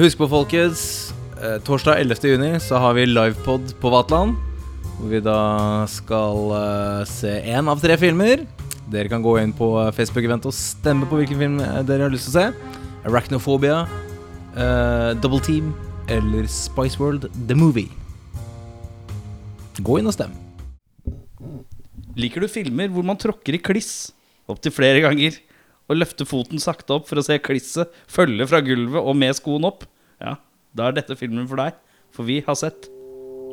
Husk på, folkens. eh, Torsdag 11. juni så har vi livepod på Vatland. Hvor vi da skal eh, se én av tre filmer. Dere kan gå inn på Facebook-event og stemme på hvilken film eh, dere har lyst til å se. Arachnophobia, eh, Double Team eller Spice World The Movie. Gå inn og stem. Liker du filmer hvor man tråkker i kliss opptil flere ganger? Og løfter foten sakte opp for å se klisset følge fra gulvet og med skoen opp? Ja, da er dette filmen for deg. For vi har sett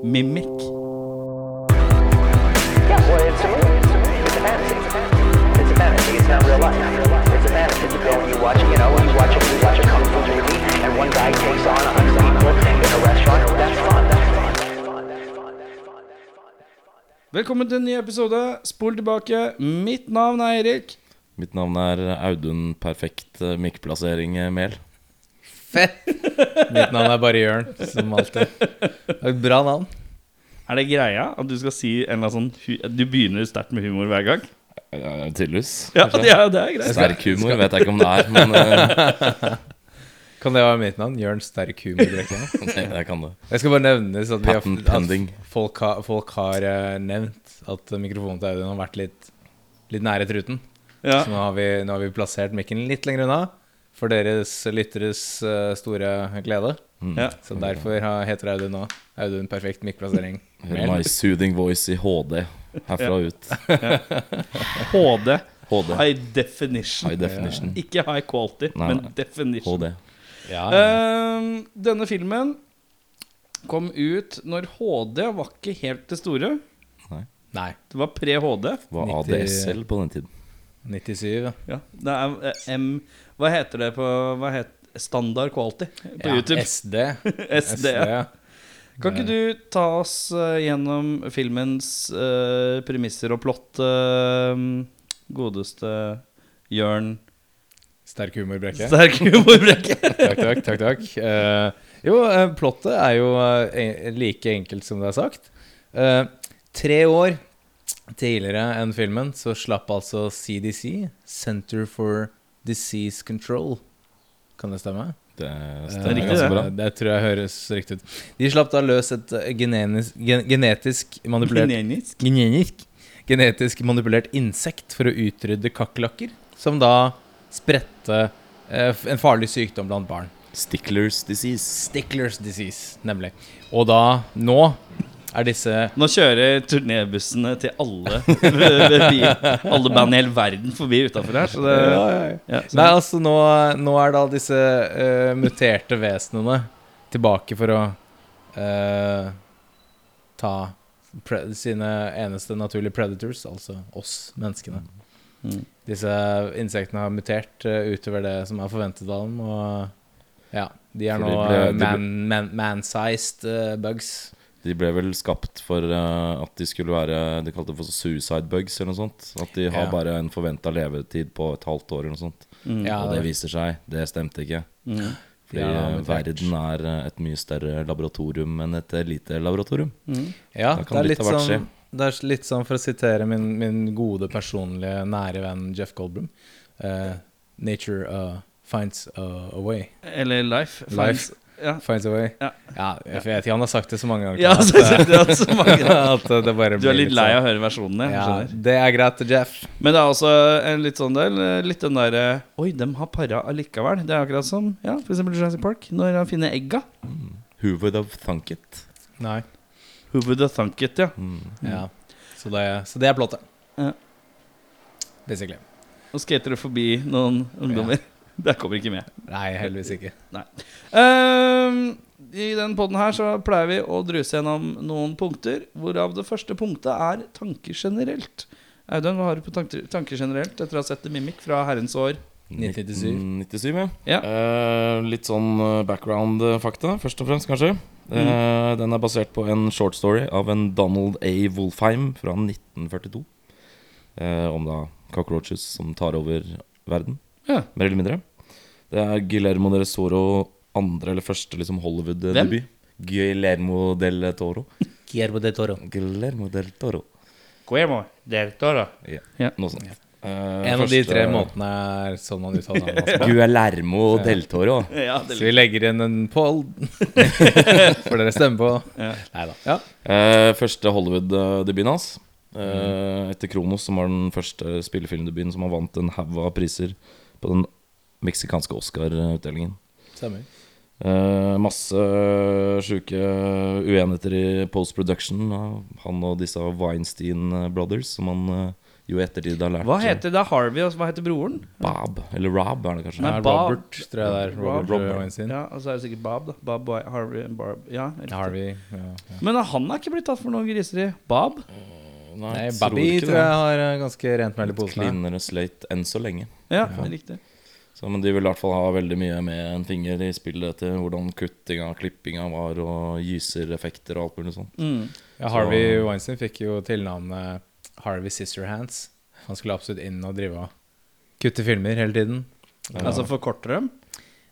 Mimic. Velkommen til en ny episode. Spol tilbake. Mitt navn er Erik. Mitt navn er Audun Perfekt eh, mikkplassering eh, Mel. Fett! Mitt navn er bare Jørn, som alltid. Bra navn. Er det greia at du skal si en eller annen sånn Du begynner sterkt med humor hver gang? Ja, Tydeligvis. Ja, det er, det er greit. Sterk humor vet jeg ikke om det er, men eh, Kan det være mitt navn? Jørn Sterk Humor? det, det kan det. Jeg skal bare nevne at, vi har, at folk, har, folk har nevnt at mikrofonen til Audun har vært litt, litt nære truten. Ja. Så nå har, vi, nå har vi plassert mikken litt lenger unna, for deres lytteres eh, store glede. Ja. Så derfor har, heter Audun nå Audun Perfekt mikkplassering. My soothing voice i HD herfra ja. ut. HD. HD. High definition. High definition. Ikke high quality, Nei, men definition. HD. Ja, Ehm, denne filmen kom ut når HD var ikke helt det store. Nei. Det var pre-HD. Var ADSL på den tiden. 97, ja. Det er eh, M Hva heter det på hva heter, Standard quality på ja YouTube. SD. SD. ja. Kan ikke du ta oss eh, gjennom filmens uh, premisser og plott, uh, godeste Jørn Sterk humorbrekke. Sterk humorbrekke? takk, takk, takk, takk. Uh, jo, plottet er jo like enkelt som det er sagt. Tre år tidligere enn filmen så slapp altså CDC, Center for Disease Control Kan det stemme? Det Eh, stemmer riktig, ganske det. bra. Det tror jeg høres riktig ut. De slapp da løs et eh, genetisk manipulert Genenisk. Genetisk, genetisk manipulert insekt for å utrydde kakerlakker, som da spredte eh, en farlig sykdom blant barn. Sticklers disease. Sticklers disease, nemlig. Og da, nå, er disse Nå kjører turnébussene til alle Alle band i hele verden forbi utafor her. Så det, ja, så, Nei, altså, nå, nå er da disse uh, muterte vesenene tilbake for å uh, ta sine eneste naturlige predators, altså oss menneskene. Mm. Disse insektene har mutert uh, utover det som er forventet av dem, og ja, de er nå ble- man, man, man-sized eh, bugs. De ble vel skapt for uh, at de skulle være De kalte det for suicide bugs eller noe sånt. At de har Ja. bare en forventa levetid på et halvt år eller noe sånt. mm, Ja, Og det viser seg, det stemte ikke. mm. Fordi Ja, eh, verden er eh, et mye større laboratorium enn et lite laboratorium. Mm. Ja, det er litt litt sånn Det er litt sånn, for å sitere min, min gode, personlige, nære venn Jeff Goldblum uh, Nature uh, finds a, a way. Eller Life. Life. Ja. Finds a way. Ja. Ja, jeg vet ikke, han har sagt det så mange ganger. Ja, at, det så mange. at det bare Du er blir litt lei sånn. av å høre versjonene? Ja, skjønner. det er greit, Jeff. Men det er også en litt sånn del eh, Litt den derre Oi, dem har para allikevel. Det er akkurat som ja, eksempel Jurassic Park. Når han finner egga. Who would have thunk it? Nei. Who would have thunk it, ja. Mm. Ja. Så, det, så det er plottet. Ja. Basically. Og skater du forbi noen ungdommer. Det kommer ikke med. Nei, heldigvis ikke. Ehm, I den podden her så pleier vi å druse gjennom noen punkter, hvorav det første punktet er tanker generelt. Audun, hva har du på tanker, tanker generelt etter å ha sett The Mimic fra herrens år? 1997. 97, ja. Ja. Eh, litt sånn eh, background-fakta, først og fremst, kanskje. Mm. Eh, den er basert på en short story av en Donald A. Wolfheim fra 1942. eh, om da cockroaches som tar over verden, Ja. mer eller mindre. Det er Guillermo del Toro andre eller første liksom Hollywood-debut. Guillermo del Toro. Guillermo del Toro. Guillermo del Toro. Guillermo del Toro. Ja, Ja. noe sånt. Eh, En av de tre måtene er sånn man uttaler navnet Guillermo del Toro. Ja, Så vi legger inn en poll. For dere stemmer på. Ja. Nei da. Ja. Uh, første Hollywood-debuten hans. Eh, etter Kronos, som var den første spillefilmdebuten som han vant en haug av priser på den meksikanske Oscar-utdelingen. Stemmer. Eh, masse sjuke uenigheter i post-production. Han og disse Weinstein Brothers, som han eh, jo i ettertid har lært Hva heter det? Harvey, og hva heter broren? Bob, eller Rob, er det kanskje? Nei, Robert, tror jeg det er. Robert, Robert. Weinstein. Ja, og så er det sikkert Bob, da. Bob, Harvey og Barb. Ja. Harvey. Ja, ja. Men han er ikke blitt tatt for noe griseri. Bob? Nei, Nei, tror tror jeg har eh, ganske rent mel i posen. Cleanere slate enn så lenge. Ja, Ja. riktig. Så, men de vil i hvert fall ha veldig mye med en finger i spillet til hvordan kuttinga, klippinga var, og gysereffekter og alt mulig sånt. Mm. Ja, Harvey Weinstein fikk jo tilnavnet Harvey Sisterhands. Han skulle absolutt inn og drive og kutte filmer hele tiden. Altså forkorte dem?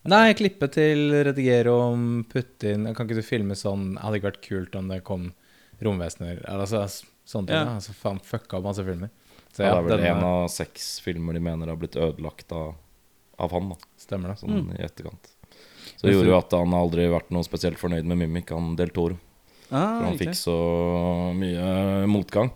Nei, klippe til, redigere om, putte inn Kan ikke du filme sånn hadde ikke vært kult om det kom romvesener eller Altså sånne ting. Ja. Altså faen fucka masse filmer. Så Ja, ja, det er vel én en eh, av seks filmer de mener har blitt ødelagt av, av han, da, stemmer det. sånn Mm. i etterkant. Så det gjorde jo at han aldri vært noe spesielt fornøyd med Mimic, han Del Toro. Ah, For han fikk så mye motgang.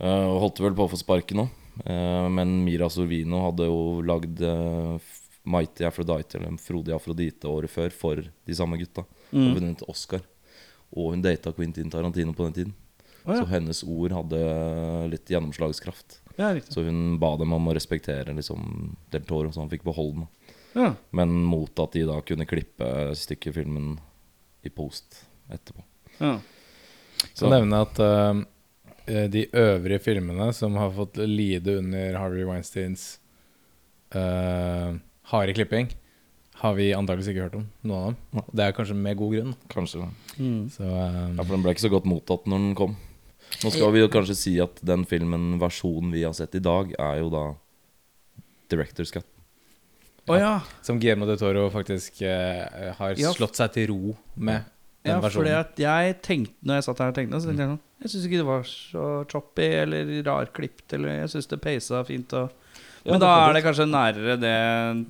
eh, Og holdt vel på å få sparken nå. Eh, Men Mira Sorvino hadde jo lagd eh, Mighty Aphrodite, eller Frodig Afrodite, året før for de samme gutta. Og Mm. vunnet Oscar. Og hun data Quentin Tarantino på den tiden. Å, ja. Så hennes ord hadde litt gjennomslagskraft. ja. Så hun ba dem om å respektere liksom, Del Toro, så han fikk beholde den. Ja. Men mot at de da kunne klippe stykket filmen i post etterpå. Ja. Så nevne at uh, de øvrige filmene som har fått lide under Harvey Weinsteins uh, harde klipping, har vi antakeligvis ikke hørt om. Noen av dem. Det er kanskje med god grunn. Kanskje Mm. Så uh, Ja, for den ble ikke så godt mottatt når den kom. Nå skal vi jo kanskje si at den filmen, versjonen vi har sett i dag, er jo da Director's Cut. Oh, ja. Som Guillermo de Toro faktisk eh, har Ja. slått seg til ro med den Ja, fordi versjonen. at jeg tenkte Når jeg satt her og tenkte, så tenkte jeg sånn Jeg syns ikke det var så choppy eller rarklipt, eller jeg syns det peisa fint. Og, men da er det kanskje nærere det,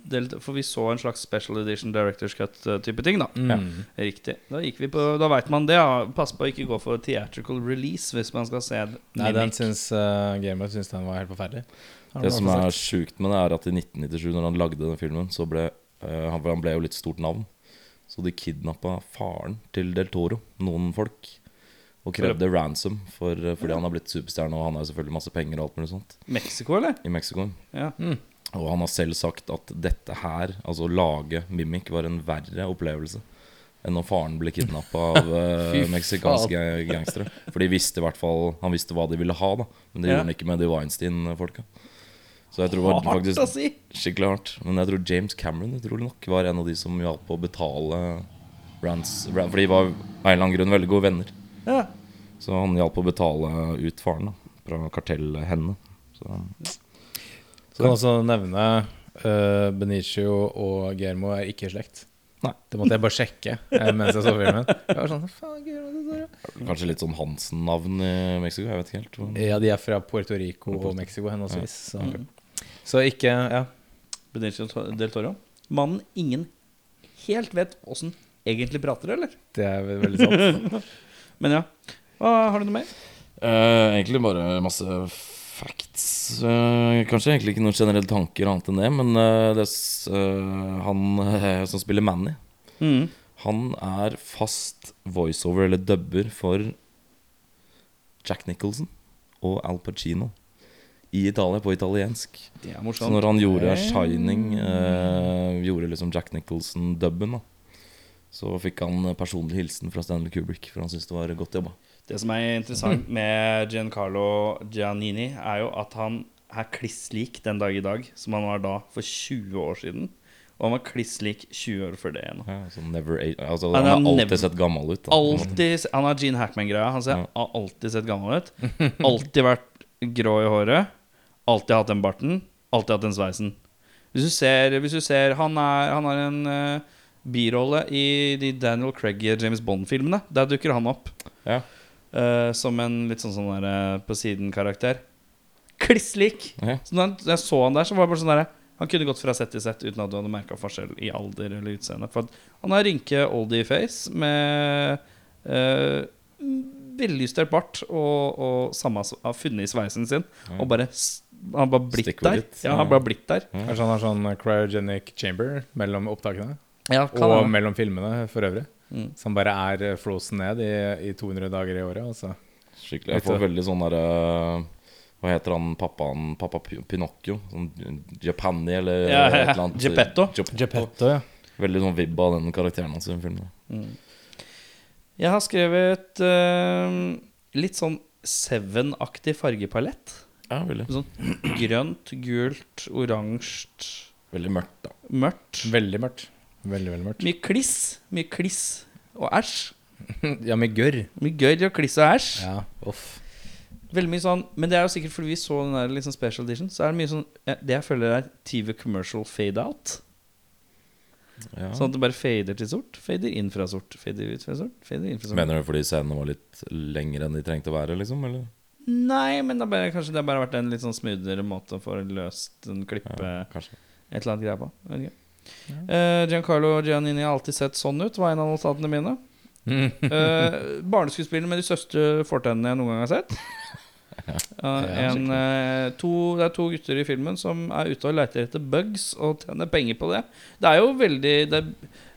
det For vi så en slags special edition director's cut-type ting, da. Mm. Riktig. Da gikk vi på Da veit man det. Ja. Pass på å ikke gå for theatrical release hvis man skal se Nei, den syns uh, Gamer syns den var helt forferdelig. Har Det som er sjukt med det, er at i 1997, når han lagde den filmen, så ble uh, han, han ble jo litt stort navn. Så de kidnappa faren til Del Toro, noen folk, og krevde ransom for, eh, fordi han har blitt superstjerne, og han har selvfølgelig masse penger og alt mulig sånt Mexico, eller? i Mexico. Ja. Og han har selv sagt at dette her, altså å lage Mimic, var en verre opplevelse enn når faren ble kidnappa av Fy meksikanske gangstere. For de visste i hvert fall Han visste hva de ville ha, da. Men det Ja. gjorde han ikke med de Weinstein-folka. Så jeg tror det var å faktisk si! skikkelig hardt. Men jeg tror James Cameron utrolig nok var en av de som hjalp å betale Rans Ran- For de var av en eller annen grunn veldig gode venner. Ja. Så han hjalp å betale ut faren da fra kartellet henne. Så Kan også nevne uh, Benicio og Guillermo er ikke i slekt. Nei. Det måtte jeg bare sjekke eh, mens jeg så filmen. Jeg var sånn, faen, Guillermo kanskje litt sånn Hansen-navn i Mexico. Jeg vet ikke helt. hvor- Ja, de er fra Puerto Rico og Mexico henholdsvis. Så. Mm. så ikke Ja. Benicio del Toro. Mannen ingen helt vet åssen egentlig prater, eller? Det er veldig sant. Men ja. Hva, har du noe mer? Eh, egentlig bare masse facts. Eh, kanskje egentlig ikke noen generelle tanker annet enn det, men eh, det, eh, han eh, som spiller Manny, Mm. han er fast voiceover eller dubber for Jack Nicholson og Al Pacino i Italia, på italiensk. Det er Så når han gjorde Shining, eh, gjorde liksom Jack Nicholson-dubben, da, så fikk han personlig hilsen fra Stanley Kubrick, for han syntes det var godt jobba. Det som er interessant med Giancarlo Giannini, er jo at han er kliss lik den dag i dag som han var da for 20 år siden. Og han var kliss lik 20 år før det igjen. Ja, så altså, Han har alltid never- sett gammel ut. Alltid, han har Gene Hackman-greia. Han ser, Ja. har alltid sett gammel ut. Alltid vært grå i håret. Alltid hatt den barten. Alltid hatt den sveisen. Hvis du ser, hvis du ser Han, er, han har en eh, birolle i de Daniel Craig James Bond-filmene. Der dukker han opp Ja. Uh, som en litt sånn, sånn der, eh, på siden-karakter. kliss lik. Ja. Så når jeg så han der, så var det bare sånn derre Han kunne gått fra sett til sett uten at du hadde merka forskjell i alder eller utseende. For at han har rynke oldie face med uh, veljustert bart og, og samme har funnet i sveisen sin. Og bare Han har bare blitt der. Ja, han har bare blitt der. Kanskje han har sånn cryogenic chamber mellom opptakene? Ja, Og han. mellom filmene for øvrig. Mm. Som bare er eh, frozen ned i, i 200 dager i året. Altså. Skikkelig. Jeg får veldig sånn derre Hva heter han pappaen? Pappa Pinocchio? Sånn Japani eller Ja, ja, ja. et eller annet. Geppetto. Geppetto. ja. Veldig sånn vibb av den karakteren hans i den filmen. Jeg har skrevet uh, litt sånn Seven-aktig fargepalett. Ja, veldig. Sånn grønt, gult, oransje, Veldig mørkt, da. mørkt. Veldig mørkt. Veldig, veldig mørkt. Mye kliss. Mye kliss og æsj. Ja, mye gørr. Mye gørr og kliss og æsj. Ja, off. Veldig mye sånn Men det er jo sikkert fordi vi så den der liksom special edition. Så er det mye sånn Det jeg føler er TV commercial fade out. Ja. Sånn at det bare fader til sort. Fader inn fra sort. Fader ut fra sort. Fader inn fra sort. Mener du fordi scenene var litt lengre enn de trengte å være, liksom? Eller? Nei, men det bare, kanskje det har bare vært en litt sånn smoothere måte å få løst en klippe Ja, et eller annet greie på. Eh, Giancarlo Giannini har alltid sett sånn ut, var en av notatene mine. Uh, barneskuespiller med de største fortennene jeg noen gang har sett. Uh, en, uh, to, det er to gutter i filmen som er ute og leter etter bugs og tjener penger på det. Det er jo veldig Det,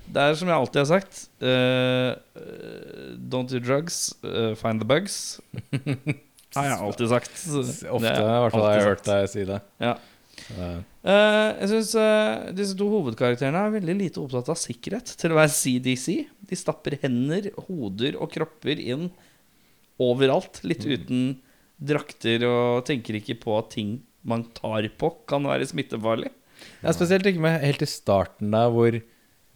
det er som jeg alltid har sagt eh, eh, Don't do drugs, eh, find the bugs. Har jeg alltid sagt. Ofte, i er hvert fall har jeg hørt deg si det. Ja. Eh, jeg syns disse to hovedkarakterene er veldig lite opptatt av sikkerhet til å være CDC. De stapper hender, hoder og kropper inn overalt. Litt uten drakter og tenker ikke på at ting man tar på, kan være smittefarlig. Ja, spesielt ikke med helt i starten der, hvor,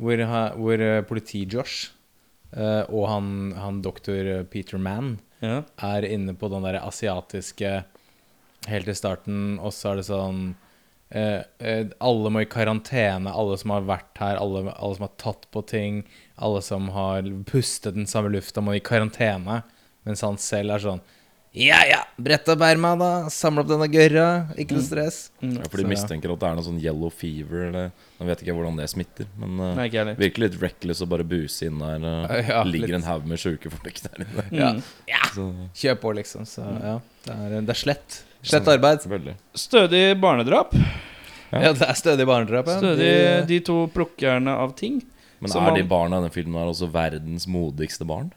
hvor, hvor eh, politi-Josh uh, og han, han doktor Peter Mann Ja. er inne på den der asiatiske helt i starten, og så er det sånn eh, eh, Alle må i karantene, alle som har vært her, alle, alle som har tatt på ting, alle som har pustet den samme lufta, må i karantene. Mens han selv er sånn Ja, ja, brett opp erma, da. Samle opp denne gørra. Ikke noe stress. Ja, for de Så, ja. mistenker at det er noe sånn yellow fever. Eller, nå vet ikke jeg hvordan det smitter, men uh, Nei, ikke jeg litt reckless å bare buse inn der. Uh, Ja, ligger litt. en haug med sjuke folk der inne. Ja. ja. Kjør på, liksom. Så ja, det er, det er slett. Slett arbeid. veldig. Stødig barnedrap. Ja, det er stødig barnedrap. Ja. Stødig De- de to plukkerne av ting. Men er de barna i den filmen her også verdens modigste barn?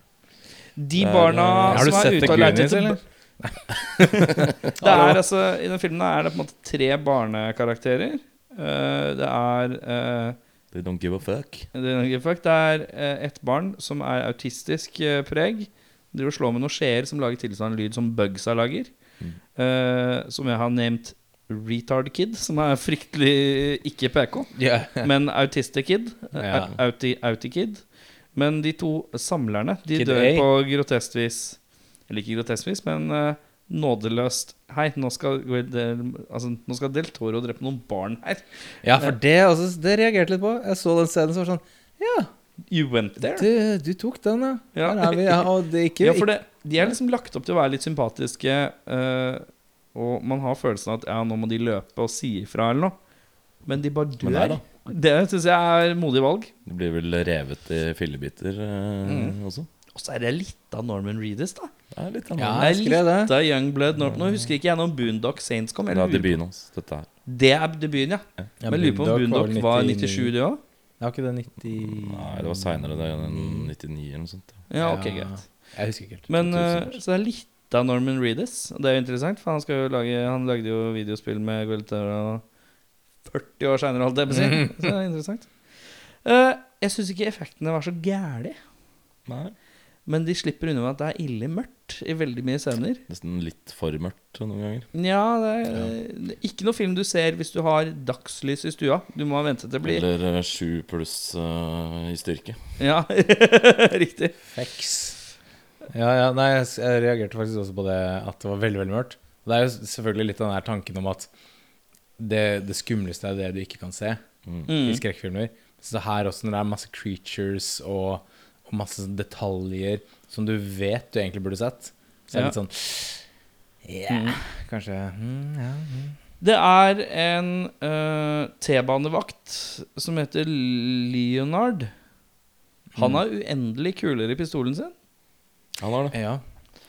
De barna er, eh, Har du som er sett ute og leter etter? Det er altså I den filmen er det på en måte tre barnekarakterer. Uh, det er uh, They don't give a fuck. Det er, noe fuck. det er uh, et barn som er autistisk uh, preg. Driver og slår med noen skjeer som lager tilsvarende lyd som bugsa lager. Mm. Eh, som jeg har nevnt Retard Kid, som er fryktelig ikke PK. yeah. Men Autistic Kid. Ja. Auti, Auti-Kid. Men de to samlerne De Kid dør A. på grotesk vis. Eller ikke grotesk vis, men uh, nådeløst. Hei, nå skal, altså, nå skal Del Toro drepe noen barn her. ja, for det, altså, det reagerte litt på. Jeg så den scenen som var sånn Ja, You went there. du, du tok den, ja. Ja. Her er vi. Ja, og det ikke, Ja, for det, de er liksom lagt opp til å være litt sympatiske, uh, og man har følelsen av at ja, nå må de løpe og si ifra eller noe. Men de bare dør. da. Det syns jeg er modig valg. De blir vel revet i fillebiter uh, Mm. også. Og så er det litt av Norman Reedus, da. Det er litt av Ja, det jeg er litt av Youngblood. Norman. nå husker ikke jeg når Boondock Saints kom. Det er debuten hans, dette her. Det er debuten, ja. Ja, Men lurer på om Boondock Boondock var 97, det òg? Ja, ikke det 90 Nei, det var seinere, det. er 99 eller noe sånt. Ja, ok, greit. Jeg husker ikke helt. Men 2000 eh, Så det er litt av Norman Reedus. Det er jo interessant, for han, skal jo lage, han lagde jo videospill med Gueltera 40 år seinere, holdt jeg på å si. Så det er interessant. Eh, jeg syns ikke effektene var så gæli, Nei. Men de slipper unna med at det er ille mørkt i veldig mye scener. Nesten litt for mørkt noen ganger. Ja, det er, det er ikke noe film du ser hvis du har dagslys i stua. Du må vente til det blir Eller eh, sju pluss uh, i styrke. Ja, riktig. Feks. Ja, ja, nei, jeg, jeg reagerte faktisk også på det at det var veldig, veldig mørkt. Det er jo selvfølgelig litt den her tanken om at det, det skumleste er det du ikke kan se Mm. i Mm. skrekkfilmer. Så her også, når det er masse creatures og, og masse sånn detaljer som du vet du egentlig burde sett, så det er litt sånn yeah, kanskje mm, ja, mm. Det er en uh, T-banevakt som heter Leonard. Han har uendelig kuler i pistolen sin. Han har det. ja.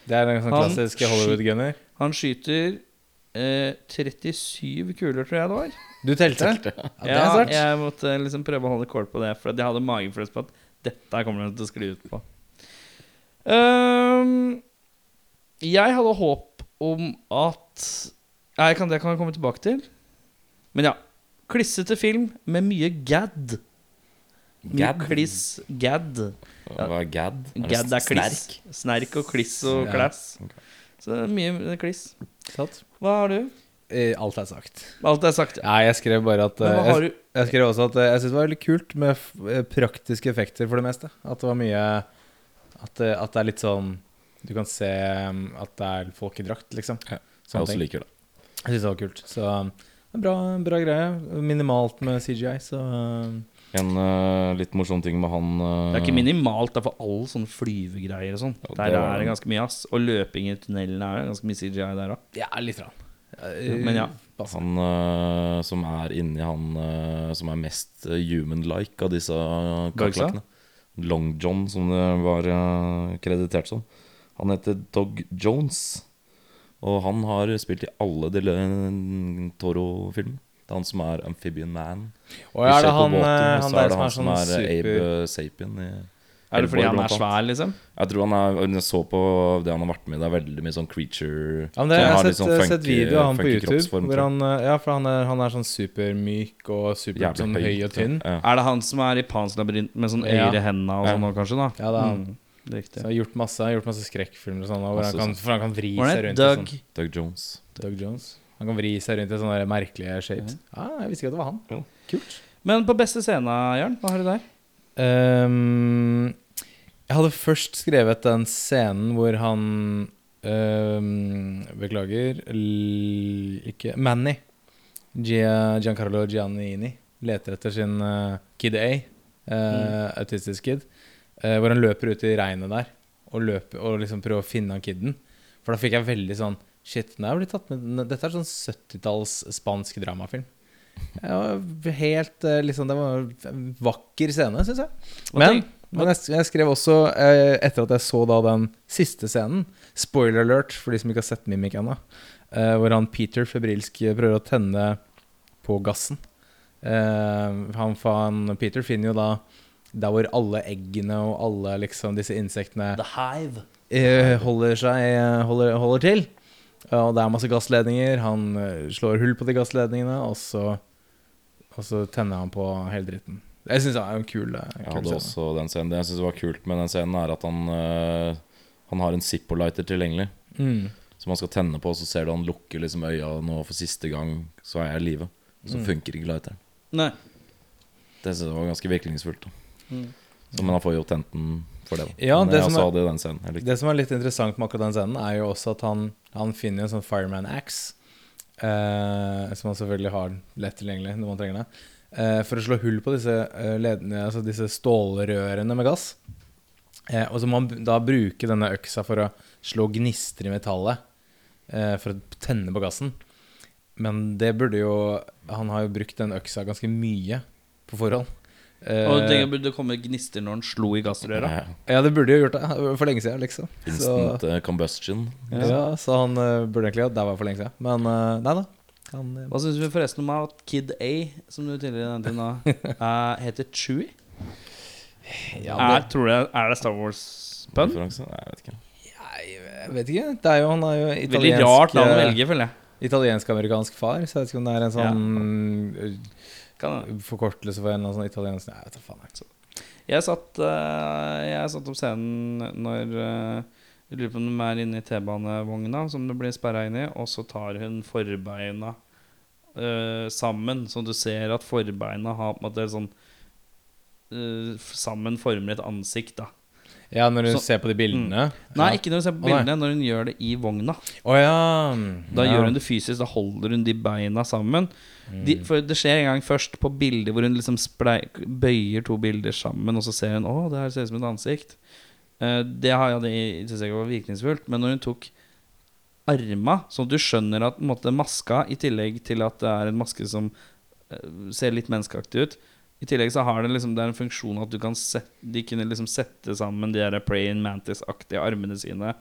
Det er en sånn Han klassisk Hollywood-gunner. Han skyter uh, 37 kuler, tror jeg det var. Du telte? Ja, det er Ja, jeg måtte liksom prøve å holde kål på det, for jeg hadde magefølelse på at dette kommer den til å skli ut på. Um, jeg hadde håp om at Nei, kan, Det kan jeg komme tilbake til. Men ja. Klissete film med mye gadd. Mye Gadd? Kliss. Gadd. Hva er gad? gad er kliss. Snerk og kliss og Ja. klass. Så det er mye kliss. Hva har du? Eh, Alt er sagt. Alt er sagt, ja. Nei, jeg skrev bare at Men eh, hva har du? Jeg skrev også at eh, jeg syns det var veldig kult med eh, praktiske effekter for det meste. At det var mye At, det- at det er litt sånn Du kan se um, at det er folk i drakt, liksom. Ja, Jeg også liker det. Jeg synes det var kult. Så um, det er bra, bra greie. Minimalt med CGI, så um, En uh, litt morsom ting med han uh, Det er ikke minimalt, det er for alle sånne flyvegreier og sånn. Ja, der det er det ganske mye, ass. Og løping i tunnelen er det ganske mye CGI der òg. Ja, litt. Rann. Men ja. Passe. Han uh, som er inni han uh, som er mest eh, human-like av disse kakerlakkene. Long John, som det var uh, kreditert som. Han heter Dog Jones. Og han har spilt i alle de Toro-filmene. Det er han som er Amphibian Man. Og er det han, eh, han er der det som han er som sånn er super Abe Sapien i Er det fordi han er svær, liksom? Jeg tror han er Jeg så på det han har vært med i. Det er veldig mye sånn creature Ja, men det, så jeg har sett, sånn sett video av han på YouTube. Hvor han, eh, ja, for han er, han er sånn supermyk og super Jævlig sånn høy og tynn. Ja. Er det han som er i Pans labyrint med sånn øyre i hendene og Ja. sånn nå, kanskje? da Ja, det er han. Mm, Så riktig. han har gjort masse, gjort masse skrekkfilmer og sånn, hvor han kan, sånn. for han kan vri seg rundt Doug? sånn Doug Jones. Doug Jones. Han kan vri seg rundt i sånne merkelige shapes. Ja, jeg visste ikke at det var han. Ja. Kult. Men på beste scene, Jørn, hva har du der? Ehm, jeg hadde først skrevet den scenen hvor han øh, Beklager Ikke Manny. Gia, Giancarlo Giannini leter etter sin uh, Kid A, eh, autistisk kid. uh, hvor han løper ut i regnet der og, løper, og liksom prøver å finne han kiden. For da fikk jeg veldig sånn Shit, den er blitt tatt med Dette er sånn 70-talls spansk dramafilm. Det var helt liksom, Det var en vakker scene, syns jeg. Men, men jeg, jeg skrev også, eh, etter at jeg så da den siste scenen Spoiler alert for de som ikke har sett Mimic ennå. eh, hvor han Peter febrilsk prøver å tenne på gassen. Eh, han, han Peter finner jo da der hvor alle eggene og alle liksom disse insektene The Hive. eh, holder seg holder, holder til. Og det er masse gassledninger. Han eh, slår hull på de gassledningene, og så, og så tenner han på hele dritten. Jeg syns det er en kul, kul Jeg hadde scene. også den scenen. Det jeg synes var kult med den scenen, er at han øh, Han har en Zippo-lighter tilgjengelig. Mm. Som han skal tenne på, så ser du han lukker liksom øya nå for siste gang. Så er jeg i live. Så Mm. funker ikke lighteren. Nei. Det synes jeg var ganske virkningsfullt. Mm. Så, men han får jo tent den for det. Da. Ja, men det jeg som er- det den scenen. Det som er litt interessant med akkurat den scenen, er jo også at han, han finner en sånn fireman axe. Eh, som han selvfølgelig har lett tilgjengelig når man trenger det. Eh, for å slå hull på disse, eh, ledene, altså disse stålrørene med gass. Eh, og så må han da bruke denne øksa for å slå gnister i metallet. Eh, for å tenne på gassen. Men det burde jo Han har jo brukt den øksa ganske mye på forhånd. Eh, Og det burde komme gnister når han slo i gassrøra. Ja, det burde jo gjort det for lenge siden, liksom. Instant så, combustion. Ja, så han burde egentlig hatt daua for lenge siden. Men nei da. Han, eh, Hva syns vi forresten om at Kid A, som du tidligere nevnte nå, uh, heter Chewie? ja, Er, det, tror du, er det Star Wars-pønn? Jeg vet ikke. jeg vet ikke. Det er jo, han er jo italiensk Veldig rart navn å eh, velge, føler jeg. Italiensk-amerikansk far, så jeg vet ikke om det er en sånn ja. Forkortelse for en eller annen sånn italiensk Nei, jeg vet da faen. jeg. jeg satt uh, Jeg satt opp scenen når eh, Jeg lurer på om de er inne i T-banevogna som det blir sperra inn i, og så tar hun forbeina uh, sammen, så du ser at forbeina har på en måte sånn uh, Sammen former et ansikt, da. Ja, når hun Så- ser på de bildene? Nei, ja. ikke når hun ser på bildene, oh, når hun gjør det i vogna. Oh, ja. Da ja. gjør hun det fysisk, da holder hun de beina sammen. De, Mm. for det skjer en gang først på bildet hvor hun liksom splei, bøyer to bilder sammen, og så ser hun å, det her ser ut som et ansikt. Eh, det har jeg var virkningsfullt. Men når hun tok arma, sånn at du skjønner at på en måte, maska, i tillegg til at det er en maske som eh, ser litt menneskeaktig ut I tillegg så har det liksom Det er en funksjon at du kan sette, de kunne liksom sette sammen de der praying mantis-aktige armene sine.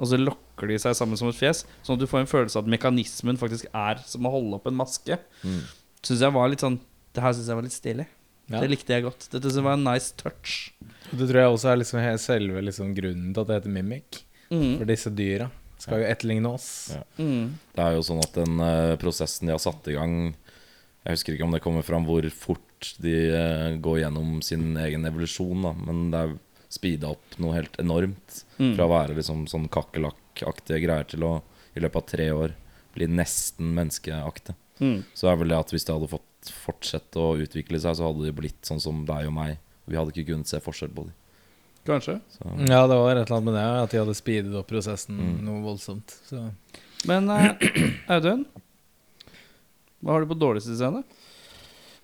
Og så lokker de seg sammen som et fjes, sånn at du får en følelse av at mekanismen faktisk er som å holde opp en maske. Mm. Synes jeg var litt sånn Det her syns jeg var litt stilig. Ja. Det likte jeg godt. Dette var en nice touch. Det tror jeg også er liksom selve liksom grunnen til at det heter mimic. For disse dyra skal jo etterligne oss. Ja. Mm. Det er jo sånn at den uh, prosessen de har satt i gang Jeg husker ikke om det kommer fram hvor fort de uh, går gjennom sin egen evolusjon, da, men det er speeda opp noe helt enormt. Mm. Fra å være liksom sånn kakerlakkaktige greier til å i løpet av tre år bli nesten menneskeaktig. Mm. Så er vel det at hvis de hadde fått fortsette å utvikle seg, så hadde de blitt sånn som deg og meg. Vi hadde ikke kunnet se forskjell på dem. Kanskje. Så, Ja, det var et eller annet med det, at de hadde speedet opp prosessen Mm. noe voldsomt. Så. Men uh, Audun, hva har du på dårligste scene?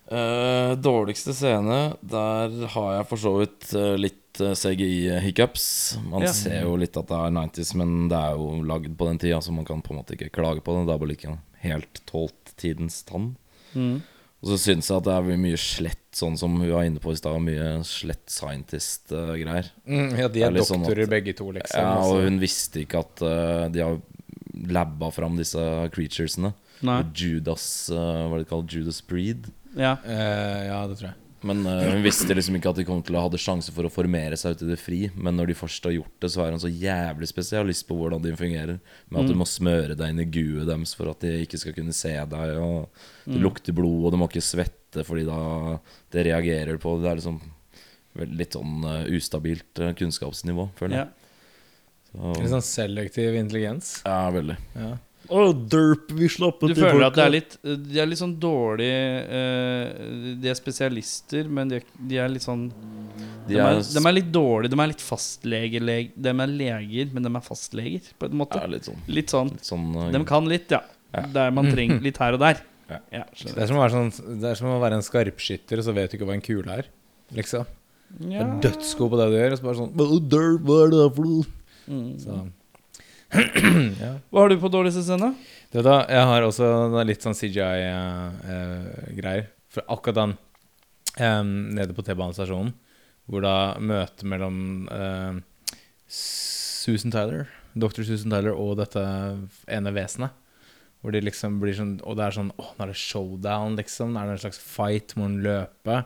Uh, dårligste scene, der har jeg for så vidt uh, litt CGI-hiccups. Man Ja. ser jo litt at det er 90s, men det er jo lagd på den tida, så man kan på en måte ikke klage på det. Det er bare ikke helt tålt tidens tann. Mm. Og så syns jeg at det er mye slett, sånn som hun var inne på i stad. Mye slett scientist-greier. Mm, ja, de er er, doktorer sånn doktorer at- begge to, liksom. Ja, og altså. hun visste ikke at uh, de har labba fram disse creaturesene. Nei. Judas uh, Hva er det kalt? Judas Breed. Ja. Uh, ja, det tror jeg. Men uh, hun visste liksom ikke at de kom til å hadde sjanse for å formere seg ut i det fri. Men når de først har gjort det, så er hun så jævlig spesialist på hvordan de fungerer. Med at du Mm. må smøre deg inn i guet deres for at de ikke skal kunne se deg. Og det Mm. lukter blod, og du må ikke svette fordi da det reagerer på det. er liksom litt sånn eh, ustabilt eh, kunnskapsnivå, føler ja. jeg. Så, Litt sånn selektiv intelligens. ja, veldig. Ja. Å, derp, vi slapp Du føler at det er litt De er litt sånn dårlig uh, De er spesialister, men de er, de er litt sånn de De er, de er litt dårlige. De er litt fastleger. De er leger, men de er fastleger, på en måte. litt sånn, Litt sånn litt sånn uh, De kan litt, ja. Ja. Der man trenger litt her og der. Ja. Ja, Det, er som å være sånn, det er som å være en skarpskytter, og så vet du ikke hva en kule er. Liksom. Du Ja. er dødsgod på det du gjør, og så bare sånn derp, Hva er det der for noe? Mm. Ja. Hva har du på dårligste scene? Det da, jeg har også litt sånn CGI-greier. Uh, For akkurat den um, nede på T-banestasjonen, hvor da møtet mellom uh, Susan Tyler, Dr. Susan Tyler og dette ene vesenet Hvor de liksom blir sånn Og det er sånn Å, nå er det showdown, liksom. Nå er det en slags fight, må hun løpe.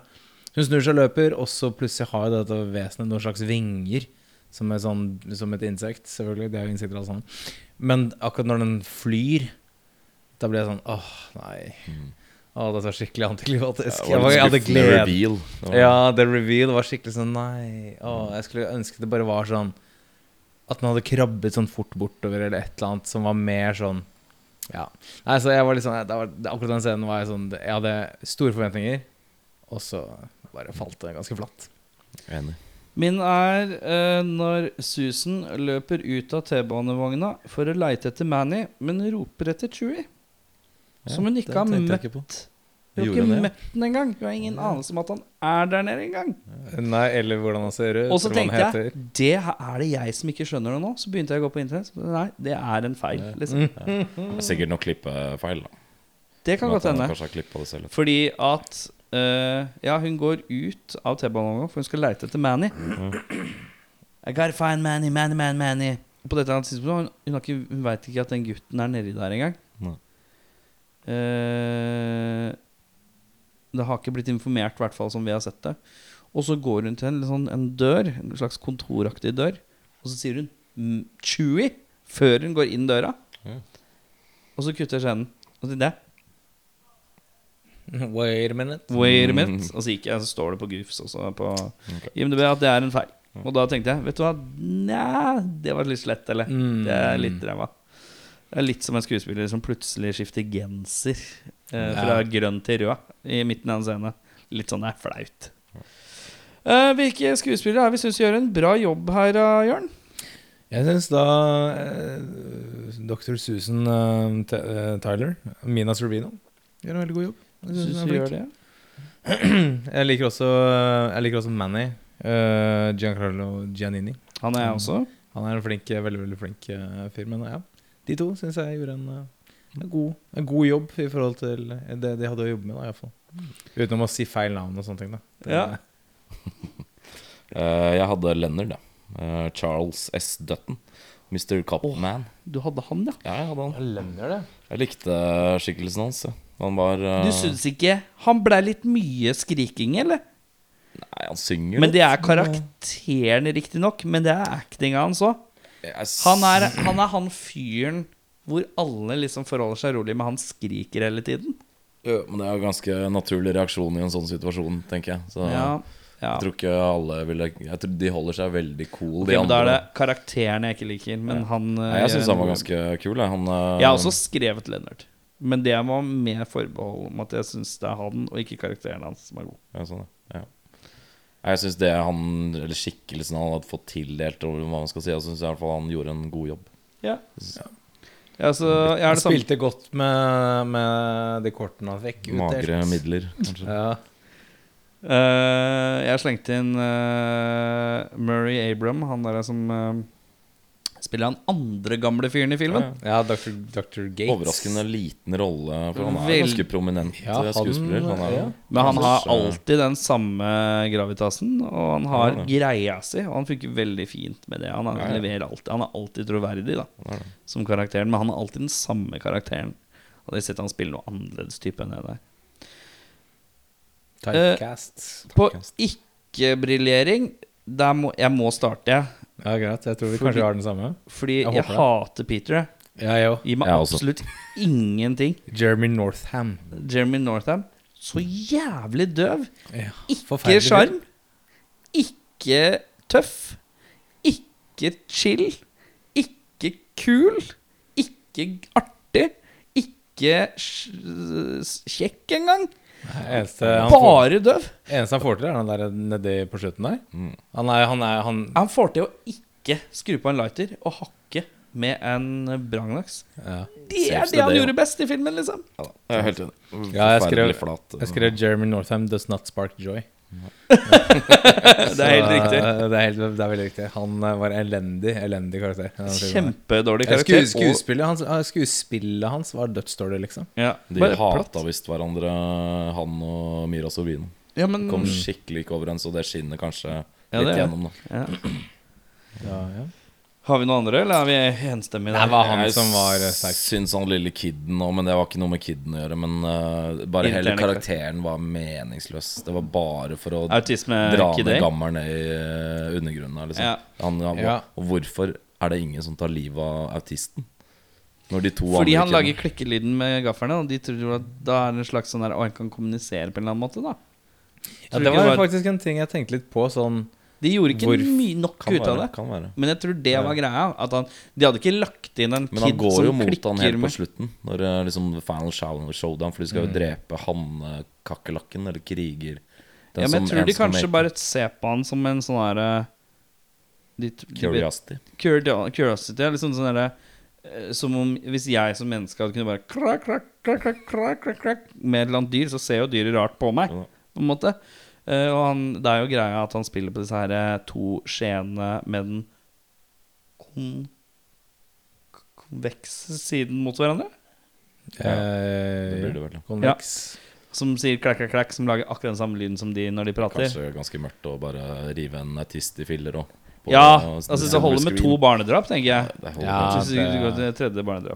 Hun snur seg og løper, og så plutselig har dette vesenet noen slags vinger. Som, sånn, som et insekt, selvfølgelig. Det er jo insekter alle sammen. Men akkurat når den flyr, da blir jeg sånn Åh, nei. Mm. Åh, dette var skikkelig antiklimatisk. Ja, jeg, det var var, hadde glede. Det Ja, the reveal var skikkelig sånn Nei. Åh, jeg skulle ønske det bare var sånn At man hadde krabbet sånn fort bortover, eller et eller annet som var mer sånn Ja. Nei, så jeg var litt sånn det var, Akkurat den scenen var jeg sånn Jeg hadde store forventninger, og så bare falt det ganske flatt. Enig. Min er eh, når Susan løper ut av T-banevogna for å leite etter Manny, men roper etter Chewie. Som hun ikke har møtt. ikke. Hun har ikke det, ja. møtt den engang. Hun har ingen anelse om at han er der nede engang. Nei, eller hvordan han ser ut. Og så tenkte jeg det er det jeg som ikke skjønner det nå. Så begynte jeg å gå på internett. Nei, det er en feil. Liksom. Det er sikkert noe klippefeil. da Det kan godt hende. Fordi at eh, Ja, hun går ut av T-banen, for hun skal leite etter Manny. I gotta find Manny, Manny, Manny, Manny. På dette tidspunktet Hun, hun, ikke- hun veit ikke at den gutten er nedi der engang. Nei. Eh, det har ikke blitt informert, i hvert fall som vi har sett det. Og så går hun til en, sånn, en dør, en slags kontoraktig dør, og så sier hun mm, 'Chewie' før hun går inn døra. Ja. Og så kutter scenen. Og så sier det Wait a minute. Wait a Mm. minute. Og så gikk jeg, så står det på Goofs også på IMDb at det er en feil. Og da tenkte jeg, vet du hva, Nja, det var litt slett, eller? Mm. Det er litt ræva. Det er litt som en skuespiller som plutselig skifter genser eh, fra Ja. grønn til rød i midten av en scene. Litt sånn det er flaut. Eh, hvilke skuespillere er vi syns gjør en bra jobb her, da, Jørn? Jeg syns da eh, Dr. Susan eh, eh, Tyler, Mina Sorvino, gjør en veldig god jobb. Jeg Syns hun er du gjør flink. det? Jeg liker også, jeg liker også Manny. Uh, Giancarlo Giannini. Han er jeg også. Han er en flink, veldig veldig flink eh, fyr. Men ja, De to syns jeg gjorde en, eh, en, god, en god jobb i forhold til det de hadde å jobbe med, da, iallfall. Utenom å si feil navn og sånne ting, da. Det- Ja. uh, jeg hadde Leonard, da. Eh, Charles S. Dutton. Mr. Copman. Du hadde han, ja. Ja, jeg hadde han. Det. Jeg likte skikkelsen hans. ja. Han var uh... Du syns ikke han blei litt mye skriking, eller? Nei, han synger Men det er karakteren, riktignok. Men det er actinga hans òg. Han er, han han fyren hvor alle liksom forholder seg rolig, men han skriker hele tiden. Jo, men det er jo ganske naturlig reaksjon i en sånn situasjon, tenker jeg. Så Ja, ja. jeg tror ikke alle ville Jeg tror de holder seg veldig cool, okay, de andre. da er det karakteren jeg ikke liker. Men han eh, jeg syns han var ganske kul. Jeg, han, eh, Jeg har også skrevet Leonard. Men det var med forbehold om at jeg syns det er han, og ikke karakteren hans, som er god. Ja, sånn, ja. ja. Jeg syns det han, eller skikkelsen han hadde fått tildelt, og hva man skal si, jeg syns i hvert fall han gjorde en god jobb. Ja. Ja, så jeg er Han spilte godt med, med de kortene han fikk utdelt. Magre midler, kanskje. Ja. Uh, jeg slengte inn uh, Murray Abram, han der som eh, spiller han andre gamle fyren i filmen. Ja, ja. ja, Dr. Dr. Gates. Overraskende liten rolle, for han er Vel- ganske prominent Ja, eh, han- skuespiller. Han er, ja. Men han har eh, alltid den samme gravitasen, og han har Ja, greia si. Og han funker veldig fint med det. Han, Ja, ja. leverer alltid, han er alltid troverdig da han som karakteren, men han er alltid den samme karakteren. Hadde jeg sett han spille noe annerledes type enn det der. Typecast. På ikke-briljering der må, Jeg må starte, jeg. Ja, greit. Jeg tror vi Fordi- kanskje har den samme. Fordi Jeg jeg, hater Peter. Ja, jeg òg. Gi meg Jeg også. absolutt ingenting. Jeremy Northam. Jeremy Northam. Så jævlig døv. Ja, Ikke forferdelig sjarm. Ikke tøff. Ikke chill. Ikke kul. Ikke artig. Ikke kjekk engang. Eneste han, får, Bare døv. eneste han får til, er han der nedi på slutten der. Mm. Han er, han er han, Han får til å ikke skru på en lighter og hakke med en brannlaks. ja. Det er det, det han det, gjorde best i filmen, liksom. Ja, jeg er helt enig. Ja, jeg skrev- Jeg skrev Jeremy Northam does not spark joy. Det er helt riktig. eh, Det er, helt, det er veldig riktig. Han eh, var elendig, elendig karakter. Kjempedårlig karakter. Sku, skuespillet, hans, skuespillet hans var dødsdårlig, liksom. ja, De bare hata visst hverandre, han og Mira Sorvino. Ja, men Kom skikkelig ikke overens, og det skinner kanskje Ja, litt det er- gjennom. da ja. Ja, ja. Har vi noen andre, eller er vi enstemmige? Det var han Jeg som var eh, sterk. syns han lille kiden òg, men det var ikke noe med kiden å gjøre. Men uh, bare hele karakteren var meningsløs. Det var bare for å Autisme dra ned gammelen ned i uh, undergrunnen. Liksom. Ja. Han, han, Ja. Og hvorfor er det ingen som tar livet av autisten? Når de to Fordi andre han kidene- lager klikkelyden med gafferne, og de tror at da er det en slags sånn der Å, han kan kommunisere på en eller annen måte, da. Ja, det ikke var faktisk en ting jeg tenkte litt på. Sånn De gjorde ikke mye nok ut av det. Men jeg tror det var greia. At han, de hadde ikke lagt inn en kid som klikker med Men han går jo mot han helt på slutten. Når det er liksom final show- showdown. For de Mm. skal jo drepe hannekakerlakken, eller kriger. Den Ja, men jeg tror de kanskje make- bare ser på han som en sånn herre Curiosity. Curiosity er liksom sånn derre eh, Som om hvis jeg som menneske hadde kunne bare krak, krak, krak, krak, krak, krak, krak, Med et eller annet dyr, så ser jo dyret rart på meg. På en måte Eh, Og han, det er jo greia at han spiller på disse her eh, to skjeene med den kon konvekse siden mot hverandre. Ja, det blir eh, det vel. ja. Som sier klakk, klakk, klakk, som lager akkurat den samme lyden som de når de prater. Kanskje ganske mørkt å bare rive en autist i filler òg. Ja, altså det holder med to barnedrap, tenker jeg. Det holder Ja,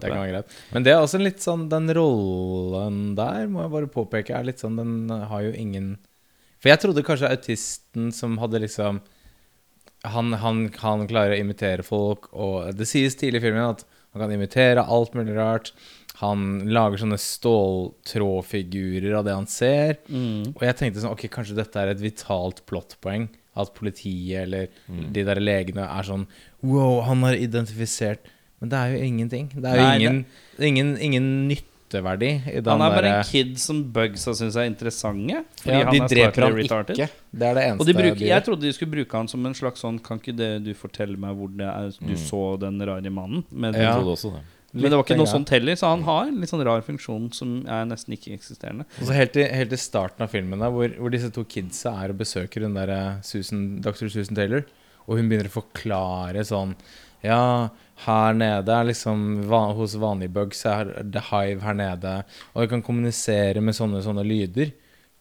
det kan være greit. Men det er også litt sånn Den rollen der, må jeg bare påpeke, er litt sånn Den har jo ingen For jeg trodde kanskje autisten som hadde liksom Han, han han klarer å imitere folk, og det sies tidlig i filmen at han kan imitere alt mulig rart. Han lager sånne ståltrådfigurer av det han ser. Mm. Og jeg tenkte sånn, ok, kanskje dette er et vitalt plottpoeng. At politiet eller de der legene er sånn Wow, han har identifisert Men det er jo ingenting. Det er jo Nei, ingen, ingen, ingen nytteverdi i den Han er bare en kid som bugsa syns er interessante. Fordi ja, han De er dreper han retarded. ikke. Det er det eneste de bruker, de jeg trodde de skulle bruke han som en slags sånn Kan ikke det du fortelle meg hvor det er du så den rare mannen? Men, Ja. trodde også det. Men det var ikke noe sånt heller, så han har en litt sånn rar funksjon som er nesten ikke-eksisterende. Og så helt til, helt til starten av filmen, da, hvor, hvor disse to kidsa er og besøker hun der eh, Susan, Dr. Susan Taylor. og hun begynner å forklare sånn Ja, her nede er liksom van, Hos vanlige bugs er det hive her nede, og vi kan kommunisere med sånne sånne lyder.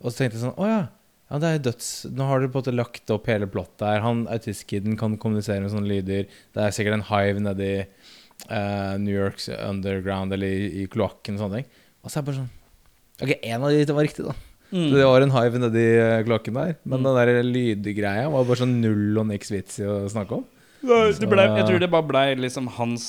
Og så tenkte jeg sånn Å ja. Ja, det er døds... Nå har dere på en måte lagt opp hele plottet her. Han autistkiden kan kommunisere med sånne lyder. Det er sikkert en hive nedi uh, New Yorks underground eller i, i kloakken og sånne ting. Og så er det bare sånn Ok, én av de var riktig, da. Mm. Så det var en hive nedi eh, kloakken der. Men den der lydgreia var bare sånn null og niks vits i å snakke om. Det ble, jeg tror det bare ble liksom hans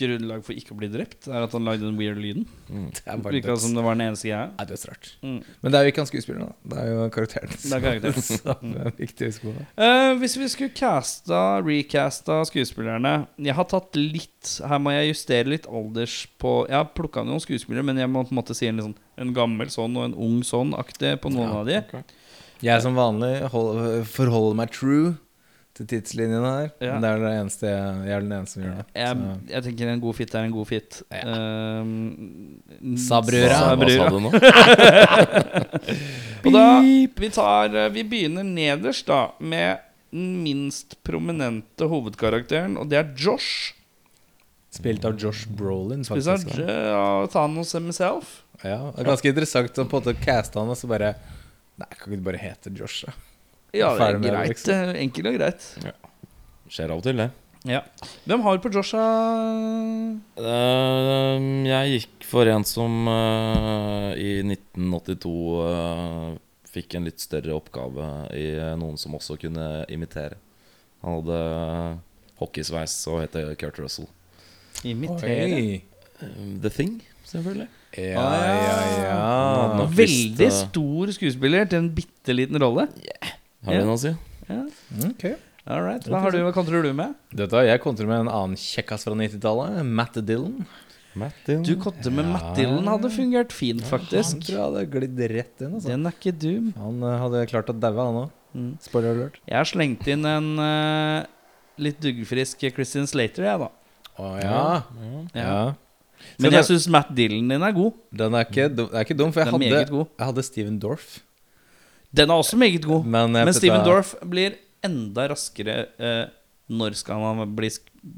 grunnlag for ikke å bli drept. Er at han lagde den weird lyden. Det bare Virka som det var den eneste greia. Nei, dødsrart. Mm. Men det er jo ikke han skuespilleren, da. Det er jo karakteren. Det er karakteren. Så det er viktig å huske på det. Eh, hvis vi skulle casta, recasta skuespillerne Jeg har tatt litt Her må jeg justere litt alders på Jeg har plukka noen skuespillere, men jeg må på en måte si en, sånn, en gammel sånn og en ung sånn-aktig på noen av de. Jeg som vanlig hold, forholder meg true til tidslinjen her. Ja. Men det er det eneste jeg, jeg er den eneste som gjør det. Jeg, jeg tenker en god fit er en god fit. Ja. Um, Sabrura. Hva, hva sa du nå? Og da vi, tar, eh, vi begynner nederst da med den minst prominente hovedkarakteren, og det er Josh. Spilt av Josh Brolin, faktisk. Spilt av Thanos himself. Ja, det er ganske interessant å på en måte caste han, og så bare Nei, kan ikke du bare hete Josh, da? Ja, det er greit. liksom. eh, Enkelt og greit. Skjer av og til, det. Ja. Hvem har du på Josh? da? Eh, jeg gikk for en som eh, i 1982 eh, fikk en litt større oppgave i noen som også kunne imitere. Han hadde hockeysveis og het Kurt Russell. Imitere. The Thing, selvfølgelig. Ja, Ah, ja, ja. Veldig stor skuespiller til en bitte liten rolle. Har Ja. du noe å si? Ja. Okay. All right. Hva har du, hva kontrer du med? Dette, jeg kontrer med en annen kjekkas fra 90-tallet. Matt Dillon. Matt Dillon. Du kontrer med Matt Dillon hadde fungert fint, Han faktisk. tror jeg hadde glidd rett inn. Altså. Den er ikke dum. Han eh, hadde klart å daue, han òg. Mm. Spoiler alert. Jeg har slengt inn en uh, litt duggfrisk Christian Slater, jeg, da. Å ja. Ja. ja. Men jeg det- syns Matt Dillon din er god. Den er ikke dum, er ikke dum for jeg Den er hadde, meget god. jeg hadde Steven Dorff. Den er også meget god. Men, Men Steven Dorff blir enda raskere eh, Når skal han bli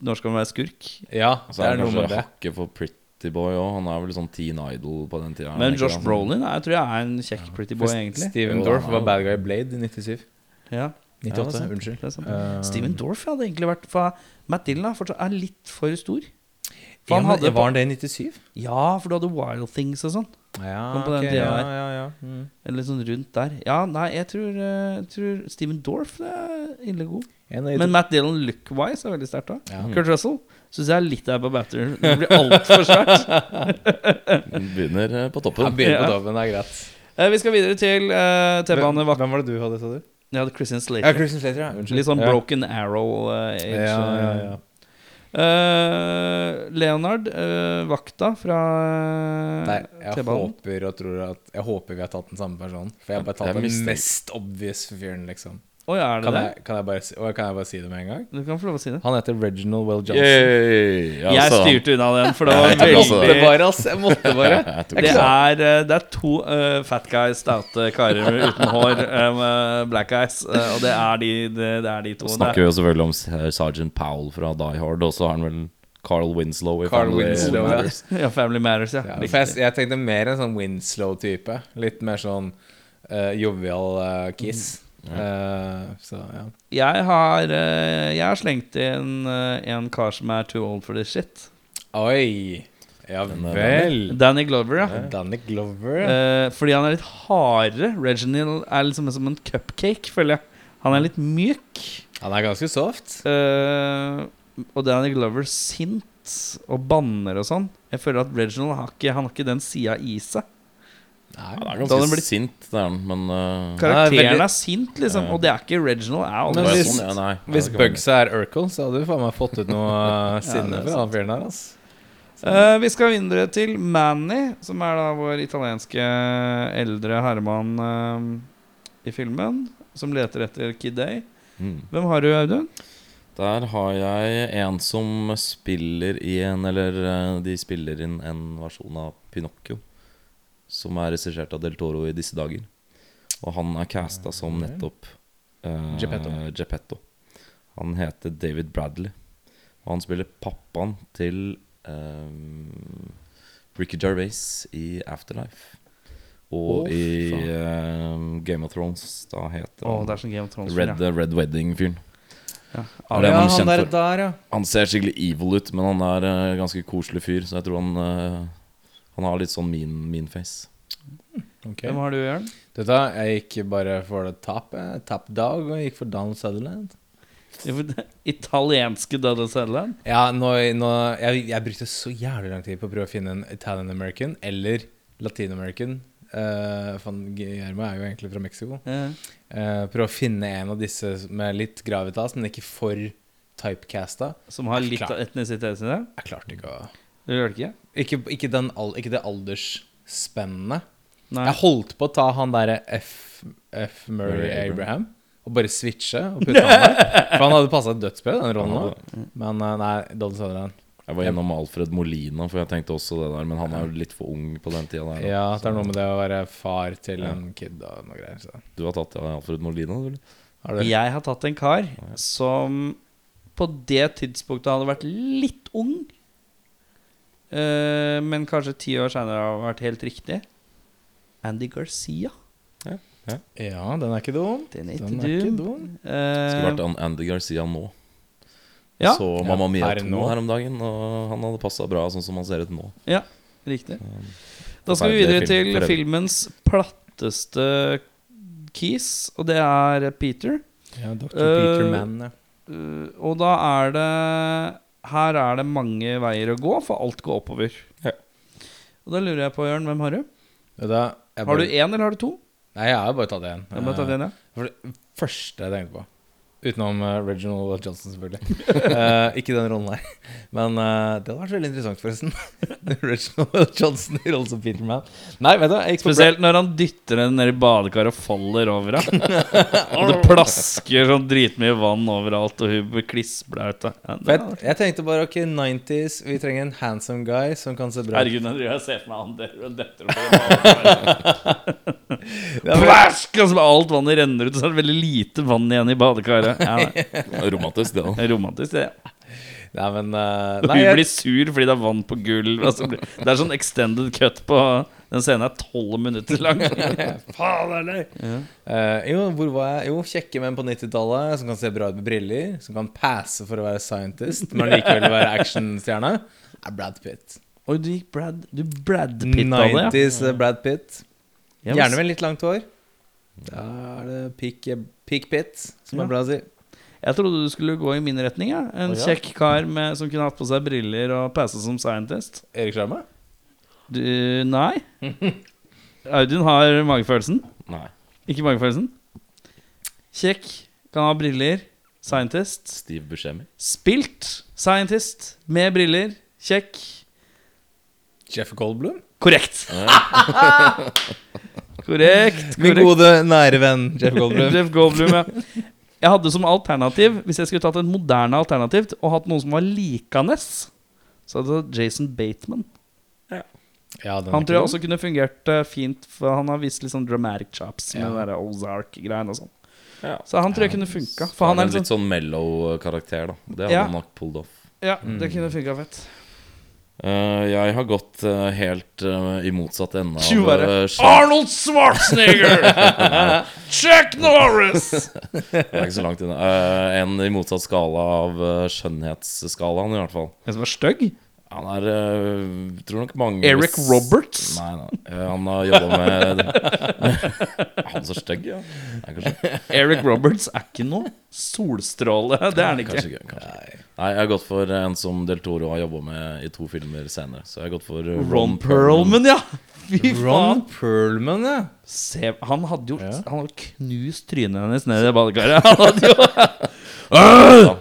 Når skal han være skurk? Ja, Så er er han med kanskje det. hakket for Pretty Boy òg. Han er vel sånn teen idol på den tida. Men Josh Brolin jeg tror jeg er en kjekk pretty boy, egentlig. Steven Dorff var bad guy Blade i 97. Ja, 98, Ja, unnskyld. Uh, Steven Dorff hadde egentlig vært For Matt Dillon er, fortsatt, er litt for stor. For han hadde Var han det i 97? Ja, for du hadde Wild Things og sånn. Ja, på den okay, tida ja, ja, ja. Mm. Eller sånn rundt der. Ja, nei, jeg tror, eh, jeg tror Steven Dorff er ille god. En Men. Matt Dillon look-wise er veldig sterkt òg. Ja. Kurt Russell syns jeg er litt der på batteren. Det blir altfor svært. Begynner eh, på toppen. Jeg begynner på toppen, det er greit. Eh, vi skal videre til uh, T-banevakt. Hvem var det du hadde, sa du? Jeg hadde Christian Ja, Slater. Christian Slater, ja. Unnskyld. Litt sånn ja. Broken Arrow-age. Ja, ja, ja. Eh, Leonard, uh, vakta fra eh, Nei, jeg håper og tror at Jeg håper vi har tatt den samme personen. For jeg har bare tatt den mest obvious fyren, liksom. Å ja, er det Kan det? jeg, kan, jeg bare, si- og kan jeg bare si det med en gang? Du kan få lov å si det. Han heter Reginald Well Johnson. Yay! Ja, jeg styrte unna den, for det Ja, var jeg veldig Det var, ass. Jeg måtte bare. Jeg Det er, eh, det er to uh, fat guys, staute karer uten hår um, black eyes. uh, og det er de, det, det er de to. Så snakker er, vi jo selvfølgelig om Sergeant Powell fra Die Hard, og så har han vel Carl Winslow i Carl Family Winslow. Matters. ja, Family Matters, ja. Ja, jeg, jeg tenkte mer en sånn Winslow-type. Litt mer sånn uh, jovial uh, kiss. Eh, så ja. Jeg har, uh, jeg har slengt inn uh, en kar som er too old for this shit. Oi! Ja vel. Danny Glover, ja. Danny Glover. Eh, fordi han er litt hardere. Reginald er liksom som en cupcake, føler jeg. Han er litt myk. Han er ganske soft. Eh, og Danny Glover sint og banner og sånn. Jeg føler at Reginald har ikke, han har ikke den sida i seg. Nei, Han er ganske han blitt- sint, det er han, men uh, Karakteren veldig- er sint, liksom. Og det er ikke Reginald. Er Men hvis- sånn. ja, nei, Hvis Bugs er Urkel, så hadde du faen meg fått ut noe uh, sinne er fra han fyren der. ass. Eh, vi skal videre til Manny, som er da vår italienske eldre herremann uh, i filmen. Som leter etter Kid Day. Mm. Hvem har du, Audun? Der har jeg en som spiller i en Eller eh, de spiller inn en versjon av Pinocchio. Som er regissert av Del Toro i disse dager. Og han er casta som nettopp uh, Geppetto. Han heter David Bradley. Og han spiller pappaen til um, Ricky Gervais i Afterlife. Og oh, i ehm, Game of Thrones. Da heter oh, han det Game of Thrones. Red, Red Wedding-fyren. Ja. Er ja, han han ja. Han ser skikkelig evil ut, men han er uh, ganske koselig fyr, så jeg tror han eh, Han har litt sånn mean, mean face. Okay. Hvem har du, Jørn? Dette, jeg gikk bare for det tap, eh, dog, og gikk for Donald Sutherland. Italienske Donald Sutherland? Ja, nå, nå jeg, jeg brukte så jævlig lang tid på å prøve å finne en Italian American eller Latin American. Uh, Guillermo er jo egentlig fra Mexico. Ja. Uh, prøve å finne en av disse med litt gravitas, men ikke for typecasta. Som har litt av etnisitet i det? Jeg klarte ikke å Du gjør det ikke? Ikke, ikke, den, ikke det aldersspennet. Nei. Jeg holdt på å ta han derre F, F. Murray Murray Abraham. Abraham og bare switche og putte han der. For han hadde passa dødsbra i den rollen. Men eh, nei, Donald Sutherland. Jeg var gjennom Alfred Molina, for jeg tenkte også det der, men han er jo litt for ung på den tida der. Ja, det er noe med det å være far til Ja. en kid og noe greier. Så. Du har tatt ja, Alfred Molina, du? Har du Jeg har tatt en kar som på det tidspunktet hadde vært litt ung, eh, men kanskje ti år seinere har vært helt riktig. Andy Garcia. Ja, den er ikke dum. Den er ikke Den er ikke dum. Uh, Skulle vært An- Andy Garcia nå. ja, Så Mamma Mia per 2 nå. her om dagen, og han hadde passa bra sånn som han ser ut nå. Ja, riktig. Da skal vi videre film, til filmens platteste keys, og det er Peter. Ja, Dr. Uh, Peter Mann. Ja. Uh, og da er det Her er det mange veier å gå, for alt går oppover. Ja. Og da lurer jeg på, Jørn, hvem har du? Da, bare... Har du én, eller har du to? Nei, jeg har bare tatt én. Jeg bare tatt den, ja. For det første jeg tenkte på Utenom uh, Reginald Johnson, selvfølgelig. Uh, ikke den rollen her. Men uh, det hadde vært veldig interessant, forresten. Reginald Johnson i rollen som Peter Mann. Nei, vet du, Spesielt når han dytter henne ned i badekaret og faller over henne. det plasker sånn dritmye vann overalt, og hun blir klissblaut. Ja, jeg, tenkte bare ok, 90s, vi trenger en handsome guy som kan se bra ut. Herregud, jeg ser for meg han der detter over. Plask! Og så alt vannet renner ut, og så er det veldig lite vann igjen i badekaret. Ja. Romantisk, det. Er romantisk, det. Nei, men uh, Nei, hun blir sur fordi det er vann på gulv. Altså, det er sånn extended cut på Den scenen er tolv minutter lang. Faen ja. uh, jo, hvor var jeg? Jo, kjekke menn på 90-tallet som kan se bra ut med briller. Som kan passe for å være scientist, men likevel være actionstjerne. Er Brad Pitt. Oi, du gikk Brad Du Brad Pitta det, ja. 90s eh, Brad Pitt. Gjerne med litt langt hår. Da er det peak, peak Pitt, som Ja. er å si. Jeg trodde du skulle gå i min retning. Ja. En oh, ja. kjekk kar med, som kunne hatt på seg briller og passe som scientist. Erik? Du, nei. Audun har magefølelsen. Nei. Ikke magefølelsen. Kjekk, kan ha briller. Scientist. Steve Buscemi. Spilt scientist med briller. Kjekk. Jeff Goldblum? Korrekt. Korrekt. Min gode, nære venn Jeff Goldblum. Jeff Goldblum, ja. Jeg hadde som alternativ, hvis jeg skulle tatt et moderne alternativ og hatt noen som var likandes, så hadde det Jason Bateman. Ja, den er Han tror jeg også kunne fungert uh, fint, for han har vist litt sånn dramatic chops med Ja. den Ozark-greien og sånn. Ja. Så han tror jeg kunne funka. For han er litt litt sånn sånn mellow karakter, da. Det hadde Ja. han nok pulled off. Ja, det kunne funka fett. Eh, jeg har gått eh, helt eh, i motsatt ende av skjønn- Arnold Schwarzenegger! Chuck Norris! Det er ikke så langt unna. En i motsatt skala av skjønnhetsskalaen, i hvert fall. En som er stygg? Han er eh, tror nok mange Eric Roberts? Nei, nei. Eh, han har jobba med Er Han så stygg, ja? Nei, kanskje, Eric Roberts er ikke noe solstråle. Det er han ikke. kanskje ikke. Kanskje. Nei, jeg har gått for en som Del Toro har jobba med i to filmer senere. Så jeg har gått for Ron, Ron Perlman, ja! Fy Ron. Perlman, ja. Se, han hadde jo Ja. Han hadde knust trynet hennes ned i badekaret. Han hadde jo Han-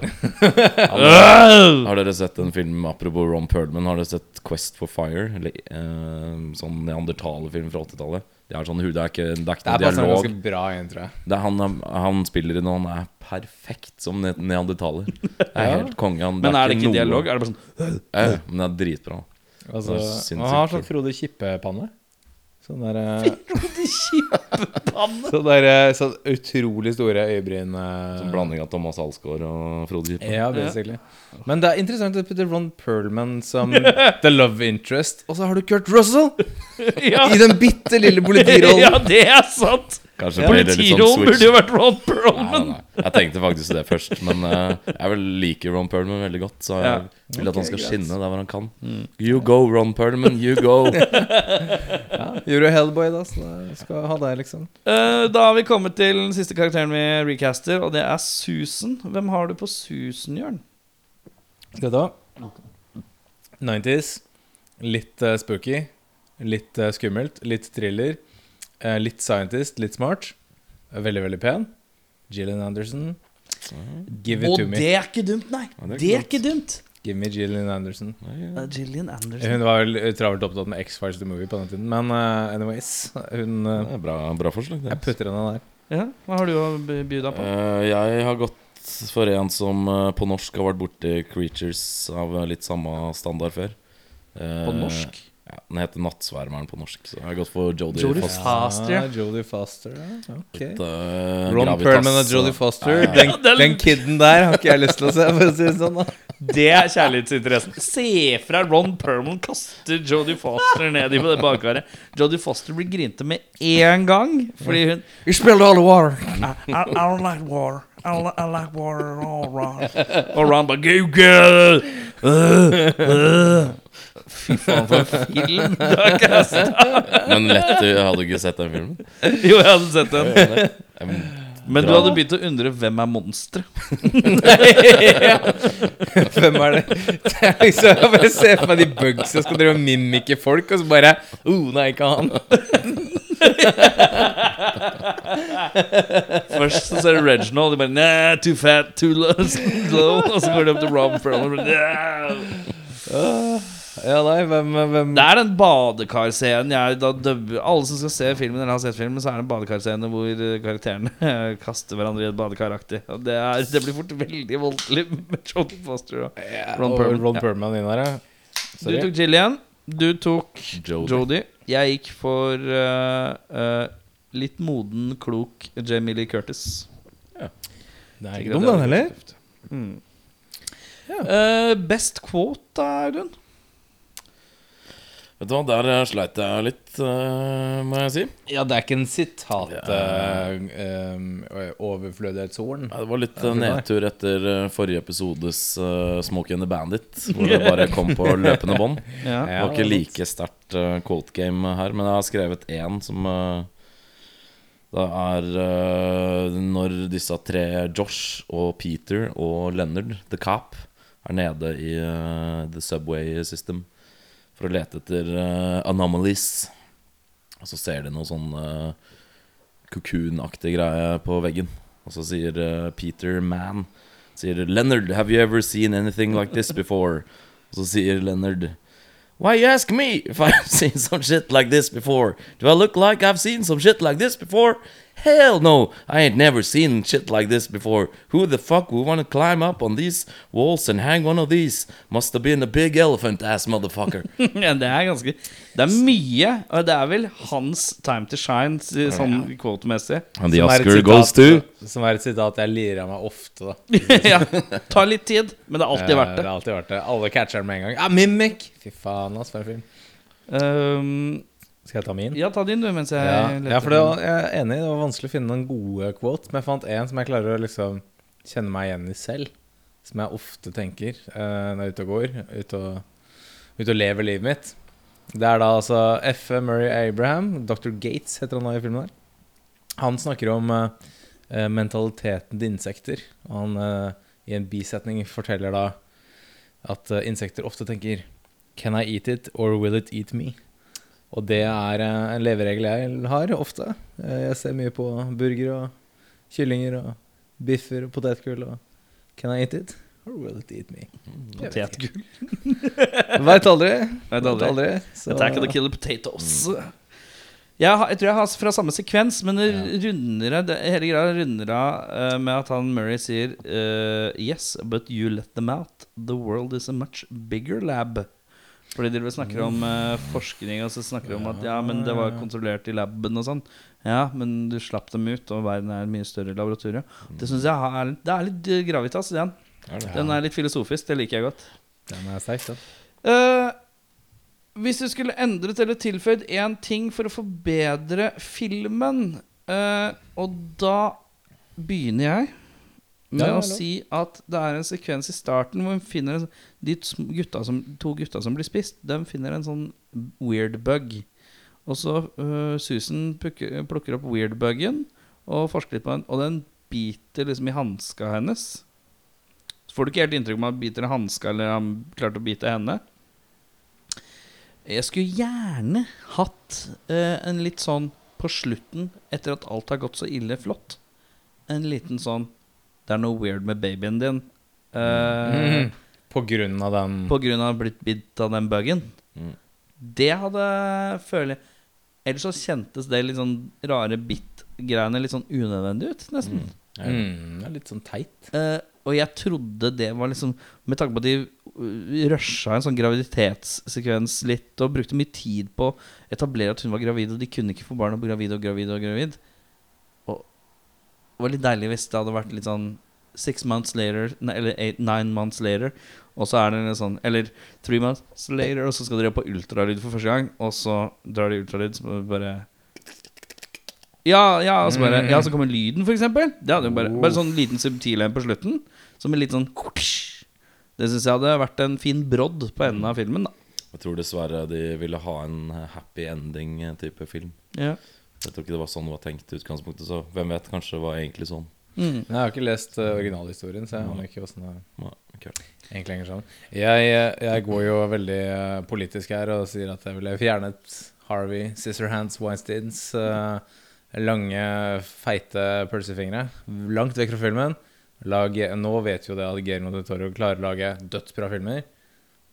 Har dere sett en film apropos Ron Perlman? Har dere sett Quest for Fire? Eller, uh, sånn neandertalerfilm fra 80-tallet. Det er sånn, det er ikke, det er ikke Det er passer dialog. ganske bra inn, tror jeg. Det er han, han spiller i noe Han er perfekt som ne neandertaler. Det er Ja. helt konge. Han, Men er det ikke noe- dialog? Er det bare sånn Eh, men det er dritbra. Altså, Det er han har sånn Frode Kippe-panne. Sånn der Sånn Kippepanne! Så det er eh, så utrolig store øyebryn. eh, Som blanding av Thomas Alsgaard og Frode Kippe. Ja, basically. Men det er interessant å putte Ron Perlman som the love interest, og så har du Kurt Russell Ja. i den bitte lille politirollen. ja, det er sant! Kanskje blir det litt sånn switch. burde jo vært Ron Perlman. nei, nei. Jeg tenkte faktisk det først, men uh, jeg vil liker Ron Perlman veldig godt. Så jeg Ja. vil at han skal skinne der hvor han kan. You go, Ron Perlman, you go. Gjorde Hellboy, da, så skal ha deg, liksom. Uh, da har vi kommet til den siste karakteren vi recaster, og det er Susan. Hvem har du på Susan, Jørn? Skal vi ta 90s. Litt uh, spooky. Litt skummelt. Litt thriller. Eh, litt scientist. Litt smart. veldig, veldig pen. Gillian Anderson. Give it Og to me. det er ikke dumt, nei. Ja, det er det er ikke dumt. Give me Gillian Anderson. Uh, Gillian Anderson. Hun var vel travelt opptatt med X-Files The Movie på den tiden. Men uh, anyways, hun uh, Det er bra, bra forslag, det. Jeg putter henne der. Ja, Hva har du å by by deg på? Eh, jeg har gått for en som på norsk har vært borti Creatures av litt samme standard før. På norsk? Ja, Den heter Nattsvermeren på norsk. Så jeg har gått for Jodie Jodie Foster. Ja. Jodie Foster, ja. Ok. Litt, eh, Ron gravitas, Perlman og Jodie Foster. Ja, ja. Den, den- den kiden der har ikke jeg lyst til å se, for å si det sånn. da Det er kjærlighetsinteressen. Se fra Ron Perlman kaster Jodie Foster ned i det badekaret. Jodie Foster blir grinte med én gang fordi hun You spilled all the water. I, I, I don't like war. I, li- I like water all Ron. Og Ron bare go Uh, uh. Fy faen, for en film du har kasta! Men lett, du hadde ikke sett den filmen? Jo, jeg hadde sett den. Men du hadde begynt å undre hvem er monsteret. Hvem er det? det er liksom, jeg bare ser for meg de bugsa skal drive og mimike folk, og så bare oh, nei, ikke han. Først så ser du Reginald, de bare Nah, too fat, too low. Og så går de opp til Rob Perlman. og bare, «Nah». Ja, nei, hvem, hvem Det er den badekarscenen Alle som skal se filmen, eller har sett filmen, så er det en badekarscene hvor eh, karakterene kaster hverandre i et badekaraktig. Det, er, det blir fort veldig voldelig med John Foster og ja, Ron og Perlman, Ron ja. Perlman inn her, ja. Du tok Jillian. Du tok Jodie. Jodie. Jeg gikk for uh, uh, litt moden, klok Jamie Lee Curtis. Det er ikke dum, den er heller. Mm. Ja. Uh, best quote, da, Audun? Vet du hva, der eh, sleit jeg litt, eh, må jeg si. Ja, det er ikke en sitat Ja. uh, um, overflødighetshorn. Ja, det var litt eh, nedtur etter eh, forrige episodes uh, Smoke and the Bandit, hvor det bare kom på løpende bånd. Ja. Det var ikke like sterkt uh, cold game her, men jeg har skrevet én som Det er uh, når disse tre, Josh og Peter og Leonard, the cop, er nede i uh, the subway system for å lete etter uh, anomalies. Og så ser de noe sånn uh, cocoon-aktig greie på veggen. Og så sier uh, Peter Mann Sier Leonard, have you ever seen anything like this before? Og så sier Leonard Why you ask me if I've seen some shit like this before? Do I look like I've seen some shit like this before? Hell no, I ain't never seen shit like this before. Who the fuck would want to climb up on these walls and hang one of these? Must have been a big elephant ass motherfucker. ja, det er ganske Det er mye, og det er vel hans time to shine, sånn quote-messig. And the Oscar sitat- goes to Som er et sitat jeg lirer av meg ofte, da. ja, tar litt tid, men det er alltid verdt Det det. er alltid verdt det. Alle catcher den med en gang. Ja, Mimic! Fy faen, ass, for en film. Um, Skal jeg ta min? ja, ta din, du, mens jeg Ja, leter ja for var, jeg er enig, det var vanskelig å finne noen gode quote, men jeg fant en som jeg klarer å liksom kjenne meg igjen i selv. Som jeg ofte tenker uh, når jeg er ute og går, ute og, ute og lever livet mitt. Det er da altså F. Murray Abraham, Dr. Gates heter han da i filmen der. Han snakker om eh, mentaliteten til insekter. Og han uh, i en bisetning forteller da at insekter ofte tenker Can I eat it, or will it eat me? Og det er eh, en leveregel jeg har ofte. Eh, Jeg ser mye på burger og kyllinger og biffer og potetgull og Can I eat it? Or will it eat me? Jeg ikke. Potetgull. Veit aldri. Vet aldri. så- Attack of the Killer Potatoes. Jeg, har, jeg tror jeg har fra samme sekvens, men det runder det, hele greia runder av eh, med at han Murray sier uh, Yes, but you let them out. The world is a much bigger lab. Fordi dere snakker om uh, forskning, og så snakker dere om at ja, men det var kontrollert i laben og sånn. Ja, men du slapp dem ut, og verden er et mye større laboratorium. Det syns jeg er, det er litt eh, gravitas i den. Den er litt filosofisk. Det liker jeg godt. Den er sterk, den. Uh, hvis du skulle endret eller tilføyd én ting for å forbedre filmen, uh, og da begynner jeg med Ja, å si at det er en sekvens i starten hvor en, de gutta som, to gutta som blir spist. De finner en sånn weird bug. Og så uh, Susan plukker, plukker opp weird buggen og forsker litt på den, og den biter liksom i hanska hennes. Så får du ikke helt inntrykk om han biter i hanska eller han klarte å bite henne. Jeg skulle gjerne hatt uh, en litt sånn på slutten, etter at alt har gått så ille flott, en liten sånn Det er noe weird med babyen din. Uh, mm. På grunn av den På grunn av blitt bitt av den buggen. Mm. Det hadde føler Ellers så kjentes det litt sånn rare bit-greiene litt sånn unødvendig ut, nesten. Ja. mm, det er litt sånn teit. Uh, og jeg trodde det var liksom Med tanke på at de uh, rusha en sånn graviditetssekvens litt og brukte mye tid på å etablere at hun var gravid, og de kunne ikke få barn og gravid og gravid og gravid. Det var litt deilig hvis det hadde vært litt sånn six months later, eller eight, nine months later, og så er det en sånn Eller three months later, og så skal dere på ultralyd for første gang, og så drar de ultralyd, så bare ja, ja, så bare, ja, så kommer lyden, for eksempel. Det hadde jo bare, bare sånn liten subtil en på slutten. Som en litt sånn Det syns jeg hadde vært en fin brodd på enden av filmen. da Jeg tror dessverre de ville ha en happy ending-type film. ja. Jeg tror ikke det var sånn det var tenkt i utgangspunktet, så hvem vet, kanskje det var egentlig sånn. mm. Jeg har ikke lest uh, originalhistorien, så jeg aner ikke åssen det Ja, ok. egentlig henger sammen. Jeg, eh, jeg går jo veldig uh, politisk her og sier at jeg ville fjernet Harvey Scissorhands Weinsteins uh, lange, feite pølsefingre langt vekk fra filmen. Lag, nå vet jo det at del Toro klarer å lage dødsbra filmer.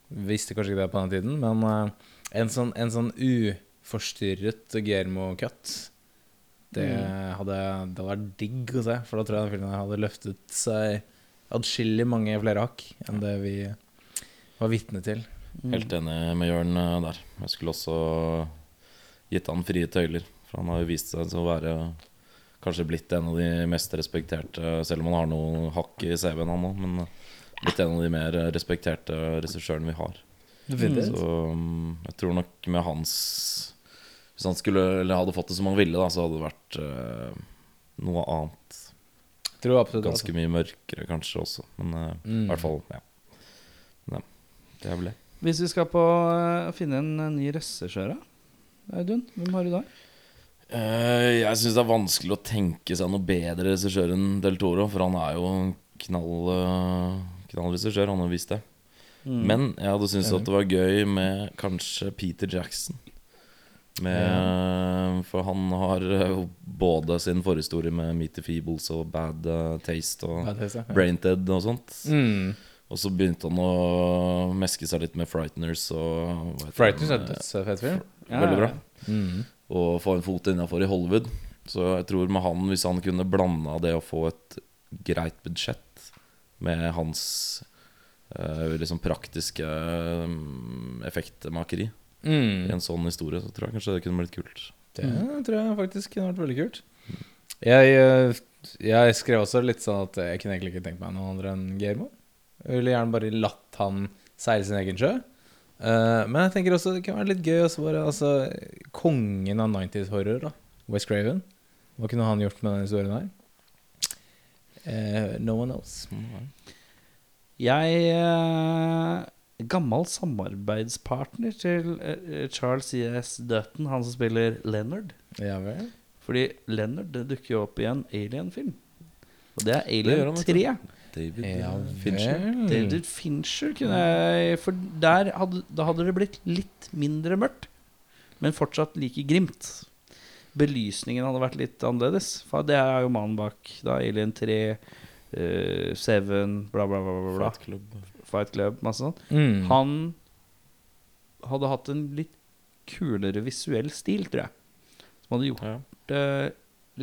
Visste kanskje ikke det på den tiden, men en sånn, en sånn uforstyrret Guillermo-cut det hadde, det hadde vært digg å se, for da tror jeg den filmen hadde løftet seg adskillig mange flere hakk enn det vi var vitne til. Helt enig med Jørn eh, der. Jeg skulle også gitt han frie tøyler. For han har jo vist seg å være kanskje blitt en av de mest respekterte, selv om han har noe hakk i CV-en, han òg, men blitt en av de mer respekterte regissørene vi har. Definitivt. Så jeg tror nok med hans Hvis han skulle Eller hadde fått det som han ville, da, så hadde det vært eh, noe annet. Tror absolutt Ganske mye mørkere kanskje også, men eh, Mm. i hvert fall, ja. Ja. Det er vel det. Hvis vi skal på eh, finne en ny regissør? Audun, hvem har du da? Uh, jeg syns det er vanskelig å tenke seg noe bedre regissør enn Del Toro, for han er jo en knall, uh, knallregissør, han har vist det. Mm. Men jeg hadde syntes at det var gøy med kanskje Peter Jackson. Med, For han har eh, både sin forhistorie med Meet the Feebles og Bad eh, Taste og bad er ja. Brain Dead og sånt. Mm. Og så begynte han å meske seg litt med Frighteners og Frighteners er eh, dødsfet film. Ja, Veldig bra. Mm. Og få en fot innafor i Hollywood. Så jeg tror med han, hvis han kunne blanda det å få et greit budsjett med hans eh, liksom praktiske um, effektmakeri i Mm. en sånn historie, så tror jeg kanskje det kunne blitt kult. Det tror jeg faktisk kunne vært veldig kult. Jeg, eh, jeg skrev også litt sånn at jeg kunne egentlig ikke tenkt meg noen andre enn Guillermo. Jeg ville gjerne bare latt han seile sin egen sjø. Uh, men jeg tenker også det kan være litt gøy å svare altså, Kongen av 90s horror, da. West Craven. Hva kunne han gjort med den historien her? Uh, no one knows. Jeg eh, Gammel samarbeidspartner til eh, Charles C.S. Dutton, han som spiller Leonard. Ja vel. Fordi Leonard det dukker jo opp i en Alien-film. Og det er Alien han, 3. David Ja eh, Fincher. David Fincher kunne jeg For der hadde, da hadde det blitt litt mindre mørkt, men fortsatt like grimt. Belysningen hadde vært litt annerledes. For det er jo mannen bak da Alien 3, uh, Seven, bla, bla, bla, bla, bla. Fight Club. Masse sånt. Mm. Han hadde hatt en litt kulere visuell stil, tror jeg. Som hadde gjort Ja. det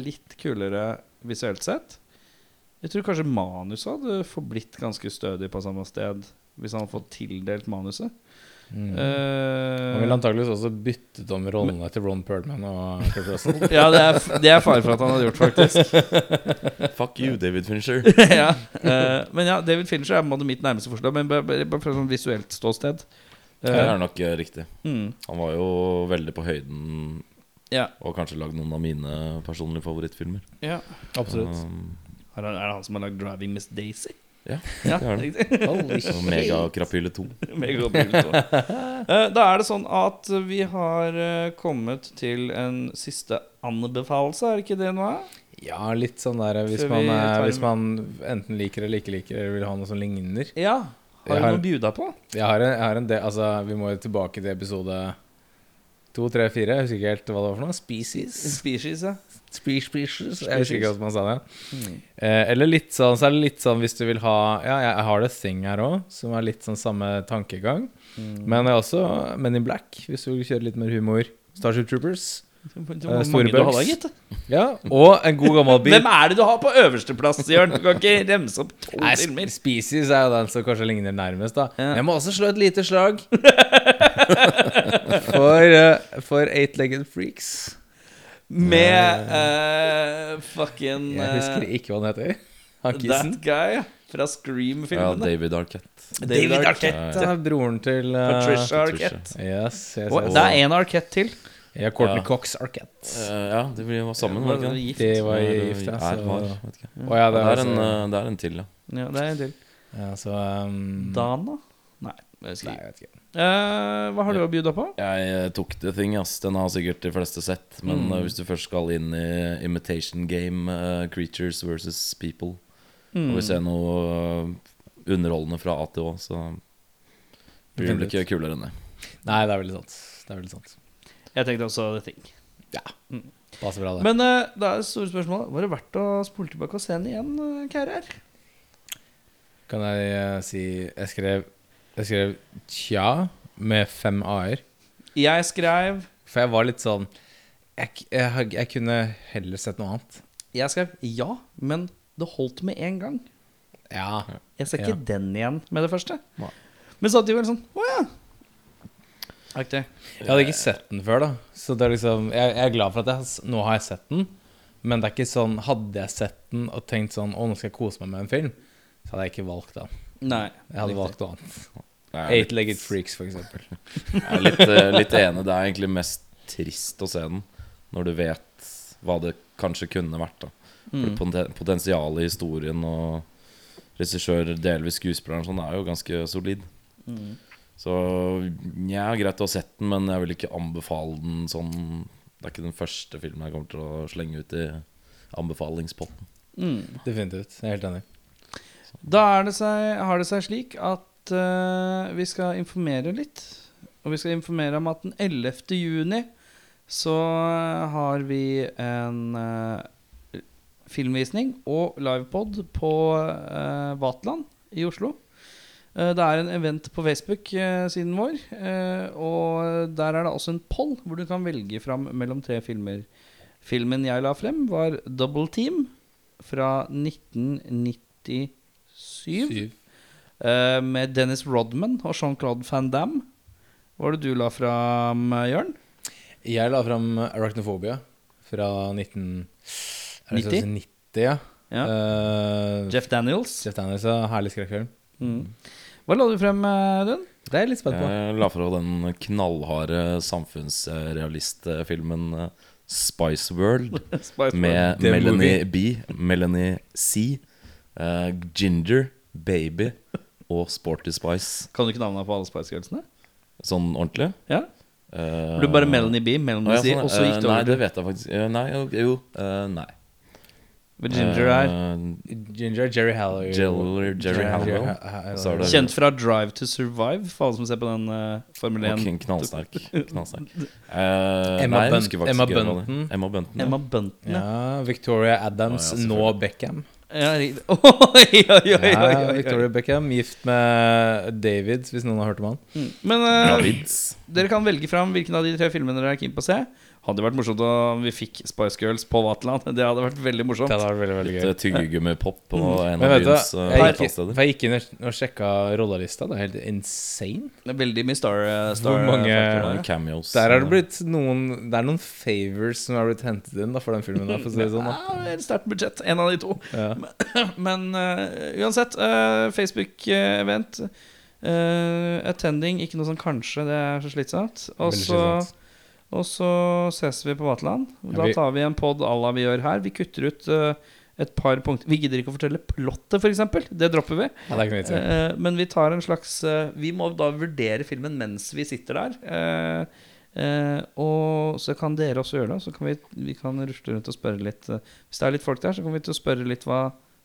litt kulere visuelt sett. Jeg tror kanskje manuset hadde forblitt ganske stødig på samme sted hvis han hadde fått tildelt manuset. Mm. Uh, Han ville antakeligvis også byttet om rollene til Ron Perlman og Kurt Russell. ja, det er, det er fare for at han hadde gjort, faktisk. Fuck you, David Fincher. ja. uh, men ja, David Fincher er på en måte mitt nærmeste forslag, men bare, fra et visuelt ståsted. Uh, Det er nok eh, riktig. mm, Han var jo veldig på høyden ja, og kanskje lagd noen av mine personlige favorittfilmer. ja. Absolutt. Um, Er det, er det han som har lagd 'Driving Miss Daisy'? Ja, ja det har den. Megakrapyle 2. Megabil to. Eh, Da er det sånn at vi har eh, kommet til en siste anbefalelse, er ikke det nå? er? Ja, litt sånn der hvis man, vi eh, hvis man enten liker eller ikke liker, eller vil ha noe som ligner. Ja. Har du noe å bjuda på? Jeg har en, jeg har en del Altså, vi må jo tilbake til episode to, tre, fire. Jeg husker ikke helt hva det var for noe. Species. Species, ja. Spe- Species. Jeg husker ikke hvordan man sa det. Mm. Eh, eller litt sånn, så er det litt sånn hvis du vil ha Ja, jeg har det Thing her òg, som er litt sånn samme tankegang. Men jeg også Men in Black, hvis du vil kjøre litt mer humor. Starship Troopers. Eh, var store mange du bugs. har da, gitt. Ja, og en god gammel bil. Hvem er det du har på øverste plass, Jørn? Du kan ikke remse opp to Nei, filmer. Species er jo den som kanskje ligner nærmest, da. Ja. Jeg må også slå et lite slag for, uh, for Eight-Legged Freaks. Med uh, fucking Jeg husker eh, ikke hva han heter. Han That guy fra Scream-filmene. David Arquette. David Arquette, Arquette. Ja, ja. broren til uh, Patricia Patricia. Yes, Yes, yes, Og det er en Arquette til. Ja, Courtney Ja. Cox Arquette. Uh, ja, de blir jo sammen, var det ikke det? De var gift, ja. Er, var, vet ikke. Ja, Det er, en, eh, det er en til, ja. Ja, det er en til. ja, så um, Dana? Nei. Jeg Nei, skal jeg vet ikke. Uh, hva har du å bjuda på? Jeg eh, tok The Thing, ass. Den har sikkert de fleste sett. Men Mm. hvis du først skal inn i imitation game, uh, creatures versus people, Mm. og vi ser noe underholdende fra A til Å, så blir det ikke kulere enn det. Nei, det er veldig sant. Det er veldig sant. Jeg tenkte også The Thing. Passer bra, det. Men eh, da er det store spørsmålet Var det verdt å spole tilbake og se den igjen, uh, Kærer? Kan jeg eh, si Jeg skrev, jeg skrev tja med fem a-er. Jeg skrev For jeg var litt sånn jeg, jeg, jeg kunne heller sett noe annet. Jeg skrev ja, men det holdt med en gang. Ja. Jeg ser ikke Ja. den igjen med det første. Nei. Men samtidig var det sånn Å ja. Aktig. Jeg hadde ikke sett den før, da. Så det er liksom Jeg, jeg er glad for at jeg, nå har jeg sett den. Men det er ikke sånn Hadde jeg sett den og tenkt sånn Å, nå skal jeg kose meg med en film, så hadde jeg ikke valgt den. Nei. Jeg hadde riktig. valgt noe annet. Eight-legged freaks, for eksempel. Jeg er litt, eh, litt enig. Det er egentlig mest trist å se den når du vet hva det kanskje kunne vært. da Mm. poten- Potensialet i historien og regissør, delvis skuespilleren, sånn er jo ganske solid. Mm. Så ja, greit å ha sett den, men jeg vil ikke anbefale den sånn Det er ikke den første filmen jeg kommer til å slenge ut i anbefalingspotten. Mm. Definitivt. Jeg er helt enig. Da er det seg, har det seg slik at uh, vi skal informere litt. Og vi skal informere om at den 11. juni så har vi en uh, filmvisning og livepod på uh, Vatland i Oslo. Eh, det er en event på Facebook-siden vår, eh, og der er det også en poll hvor du kan velge fram mellom tre filmer. Filmen jeg la frem, var Double Team fra 1997. Syv. Eh, med Dennis Rodman og Jean-Claude Van Damme. Hva var det du la fram, Jørn? Jeg la fram Arachnophobia fra 19... er det 90? sånn 90, ja. Ja. Uh, Jeff Daniels. Jeff Daniels, ja. Herlig skrekkfilm. Mm. Hva la du frem, Dun? Det er jeg litt spent på. Jeg la fra den knallharde samfunnsrealistfilmen Spice World, Spice World. Med The Melanie B, Melanie C, uh, Ginger, Baby og Sporty Spice. Kan du ikke navnene på alle Spice Girlsene? Sånn ordentlig? Ja? Uh, Ble bare Melanie B, Melanie C, og så gikk det Nei, over det vet jeg faktisk. Eh, nei, jo, jo eh, nei. Hvor Ginger er Eh, Ginger Jerry Haller. Jerry- Jerry Hallowell. Hallowell. Det- Kjent fra Drive to Survive, for alle som ser på den uh, Formel 1. ok, knallsterk. knallsterk. Uh, Emma nei, Bun- Emma Bunton. Emma Bunton. ja. Emma Bunton. Ja. Ja, Victoria Adams, oh, ja, nå Beckham. Ja, riktig. Oi, oi, oi, oi, oi, oi. Victoria Beckham, gift med David, hvis noen har hørt om han. Mm. Men uh, dere kan velge fram hvilken av de tre filmene dere er keen på å se. Hadde vært morsomt om vi fikk Spice Girls på Vaterland. Det hadde vært veldig morsomt. Det hadde vært veldig, veldig gøy. Litt tyggegummipop på en Men av byens eh, jeg gikk, inn og sjekka rollelista. Det er helt insane. Det er veldig mye star, star Hvor mange- cameos. Der er det eh, blitt noen Det er noen favors som har blitt hentet inn da for den filmen. Da, for å si det sånn da. Ja, et sterkt budsjett. En av de to. Ja. Men uh, uansett, uh, Facebook-event. Uh, attending, ikke noe sånn kanskje, det er så slitsomt. Og så slitsomt. Og så ses vi på Vaterland. Da tar vi en pod à la vi gjør her. Vi kutter ut eh, et par punkter. Vi gidder ikke å fortelle plottet, f.eks. Det dropper vi. Ja, det i. Eh, men vi tar en slags eh, Vi må da vurdere filmen mens vi sitter der. Eh, eh, og så kan dere også gjøre det. Så kan vi, vi kan rusle rundt og spørre litt. eh, hvis det er litt folk der, så kommer vi til å spørre litt hva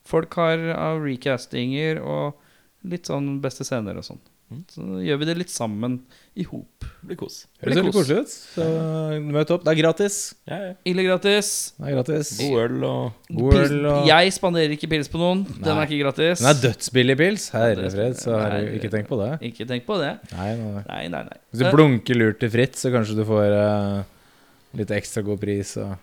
folk har av recastinger og litt sånn beste scener og sånn. Så gjør vi det litt sammen i hop. Blir kos. Høres veldig koselig ut. Så møt opp. Det er gratis. Ja, ja. Ille gratis. Det er gratis. God øl og God Pils, øl og Jeg spanderer ikke pils på noen. Den er ikke gratis. Den er dødsbillig pils. Herre fred, så har Nei. du ikke tenkt på det. Ikke tenk på det. Nei, nei, nei. Nei, nei, nei. Hvis du blunker lurt til Fritz, så kanskje du får uh, litt ekstra god pris og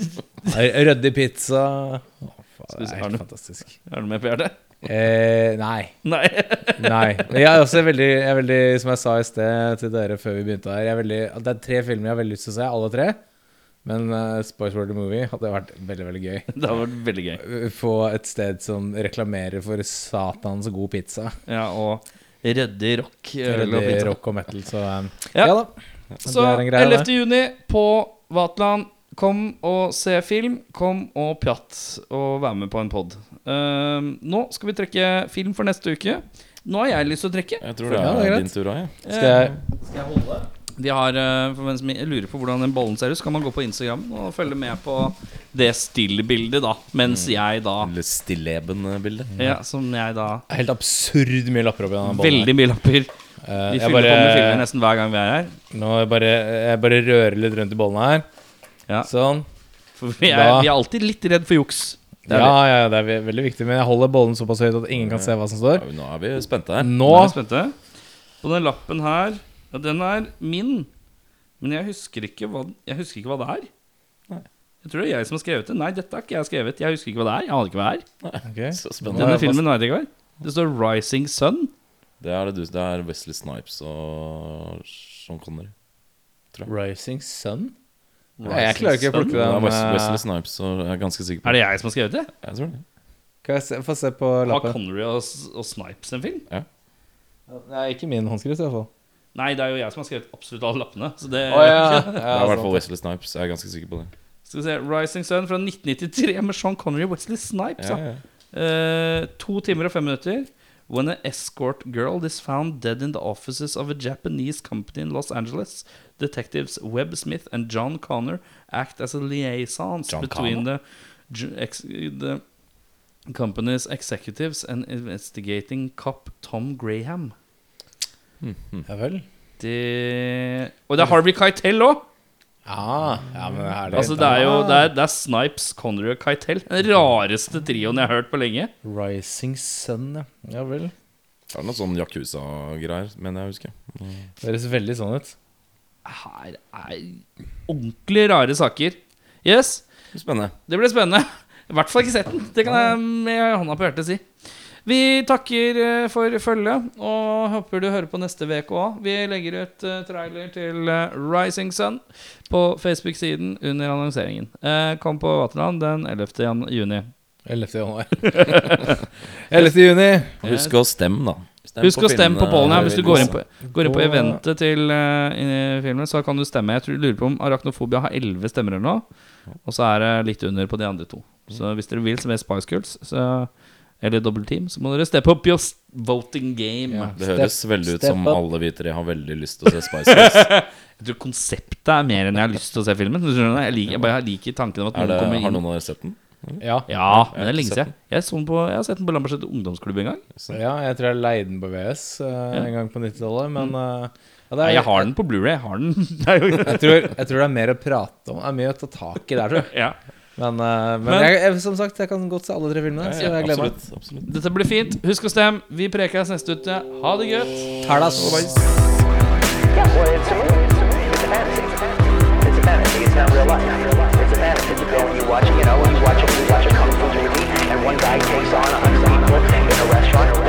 Ryddig pizza. Å, faen, det er helt fantastisk. Har du med på hjertet? Eh, nei. Nei. Nei. Jeg er også veldig, jeg er veldig Som jeg sa i sted til dere før vi begynte her jeg er veldig, Det er tre filmer jeg har veldig lyst til å se, alle tre. Men uh, Spice World Movie hadde vært veldig veldig gøy. Det hadde vært veldig gøy. Få et sted som reklamerer for satans god pizza. Ja, og ryddig rock. pizza. rock og metal, så um, Ja. ja. da. Så det er en greie, 11. juni på Vatland. Kom og se film. Kom og prat og vær med på en pod. nå skal vi trekke film for neste uke. Nå har jeg lyst til å trekke. Jeg tror det Ja, det er er din tur òg, ja. Skal jeg Skal jeg holde? Vi har, eh, for hvem som lurer på hvordan den bollen ser ut, så kan man gå på Instagram og følge med på det stillbildet, da. Mens jeg da Eller stilleben-bildet. Ja, som jeg da Helt absurd mye lapper oppi den ballen. Veldig mye lapper. Eh, Vi fyller fyller på med filmer nesten hver gang vi er her. nå jeg bare, jeg bare rører litt rundt i bollene her. Ja. Sånn. For vi er, Da- vi er alltid litt redd for juks. Det er Ja, ja, det er ve- veldig viktig. Men jeg holder bollen såpass høyt at ingen kan se hva som står. Ja, nå er vi spente her. Nå Nå er vi spente. Og den lappen her ja, Den er min. Men jeg husker ikke hva, jeg husker ikke hva det er. Nei. Jeg tror det er jeg som har skrevet det. Nei, dette har ikke jeg skrevet. Jeg husker ikke hva det er. Jeg aner ikke hva det er. Ok. Så spennende. Denne filmen vet jeg ikke hva er. Det står 'Rising Sun'. Det er, det, du, det er Wesley Snipes og Sean Connery. Rising Sun? Jeg klarer ikke å plukke er den. Eh, Wesley Snipes, og jeg er ganske sikker på Er det jeg som har skrevet det? Jeg tror det. Kan jeg se, få se på lappen? Har? Connery og, og Snipes en film? Ja. Det er ikke min håndskrift, i hvert fall. Nei, det er jo jeg som har skrevet absolutt alle lappene. Så det Å ja. Det er i hvert fall Wesley Snipes. Jeg er ganske sikker på det. Skal vi se 'Rising Sun' fra 1993 med Sean Connery og Wesley Snipes. Ja, Ja, ja. Eh, to timer og fem minutter. When an escort girl is found dead in the offices of a Japanese company in Los Angeles, detectives Webb Smith and John Connor act as a liaisons John between the, the company's executives and investigating cop Tom Graham. Ja vel. Det Og det er Harvey Keitel òg! Ja, ja men er det. Altså, det er jo det er, det er Snipes, Connery og Keitel. Den rareste trioen jeg har hørt på lenge. Rising Sun, ja. Ja vel. Det er noe sånn Yakuza-greier, mener jeg å huske. Det høres veldig sånn ut. Her er ordentlig rare saker. Yes, Spennende. det blir spennende. I hvert fall ikke sett den. Det kan jeg med hånda på hjertet si. Vi takker eh, for følget og håper du hører på neste uke òg. Vi legger ut eh, trailer til eh, Rising Sun på Facebook-siden under annonseringen. Eh, Kom på Vaterland den 11. juni. 11. januar. 11. juni. Husk å stemme, da. Stem Husk å stemme på pollen her. Hvis du går inn på, går inn på eventet til uh, filmen, så kan du stemme. Jeg tror, lurer på om Arachnofobia har 11 stemmer eller noe. Og så er det litt under på de andre to. Så hvis dere vil, som er Spice Girls, så, eller Double Team, så må dere steppe opp your voting game. Ja. Det høres Step- veldig ut som up. alle vi tre har veldig lyst til å se Spice Girls. Jeg tror konseptet er mer enn jeg har lyst til å se filmen. Du? Jeg liker, jeg bare liker tanken om at noen det, kommer har noen av dere sett den? Ja. Ja, men det er lenge siden. Jeg, så den på, jeg har sett den på Lambertseter ungdomsklubb en gang. ja, jeg tror jeg leide den på VS eh, Ja. en gang på 90-tallet, men uh, ja, det Nei, er, jeg har den på Blu-ray. Jeg har den. Er Jeg tror, jeg tror det er mer å prate om. Det er mye å ta tak i der, tror jeg. ja. Men, uh, men, Men- jeg, jeg, som sagt, jeg kan godt se alle tre filmene. så jeg gleder meg. absolutt. Dette blir fint. Husk å stemme. Vi prekes neste uke. Ha det godt. Talas. Yeah, well, it's a movie. It's a movie. It's a fantasy. It's a fantasy. fantasy. It's not real life. It's a fantasy. You go and you watch, you know, you watch Guy takes on a honeycomb in a restaurant.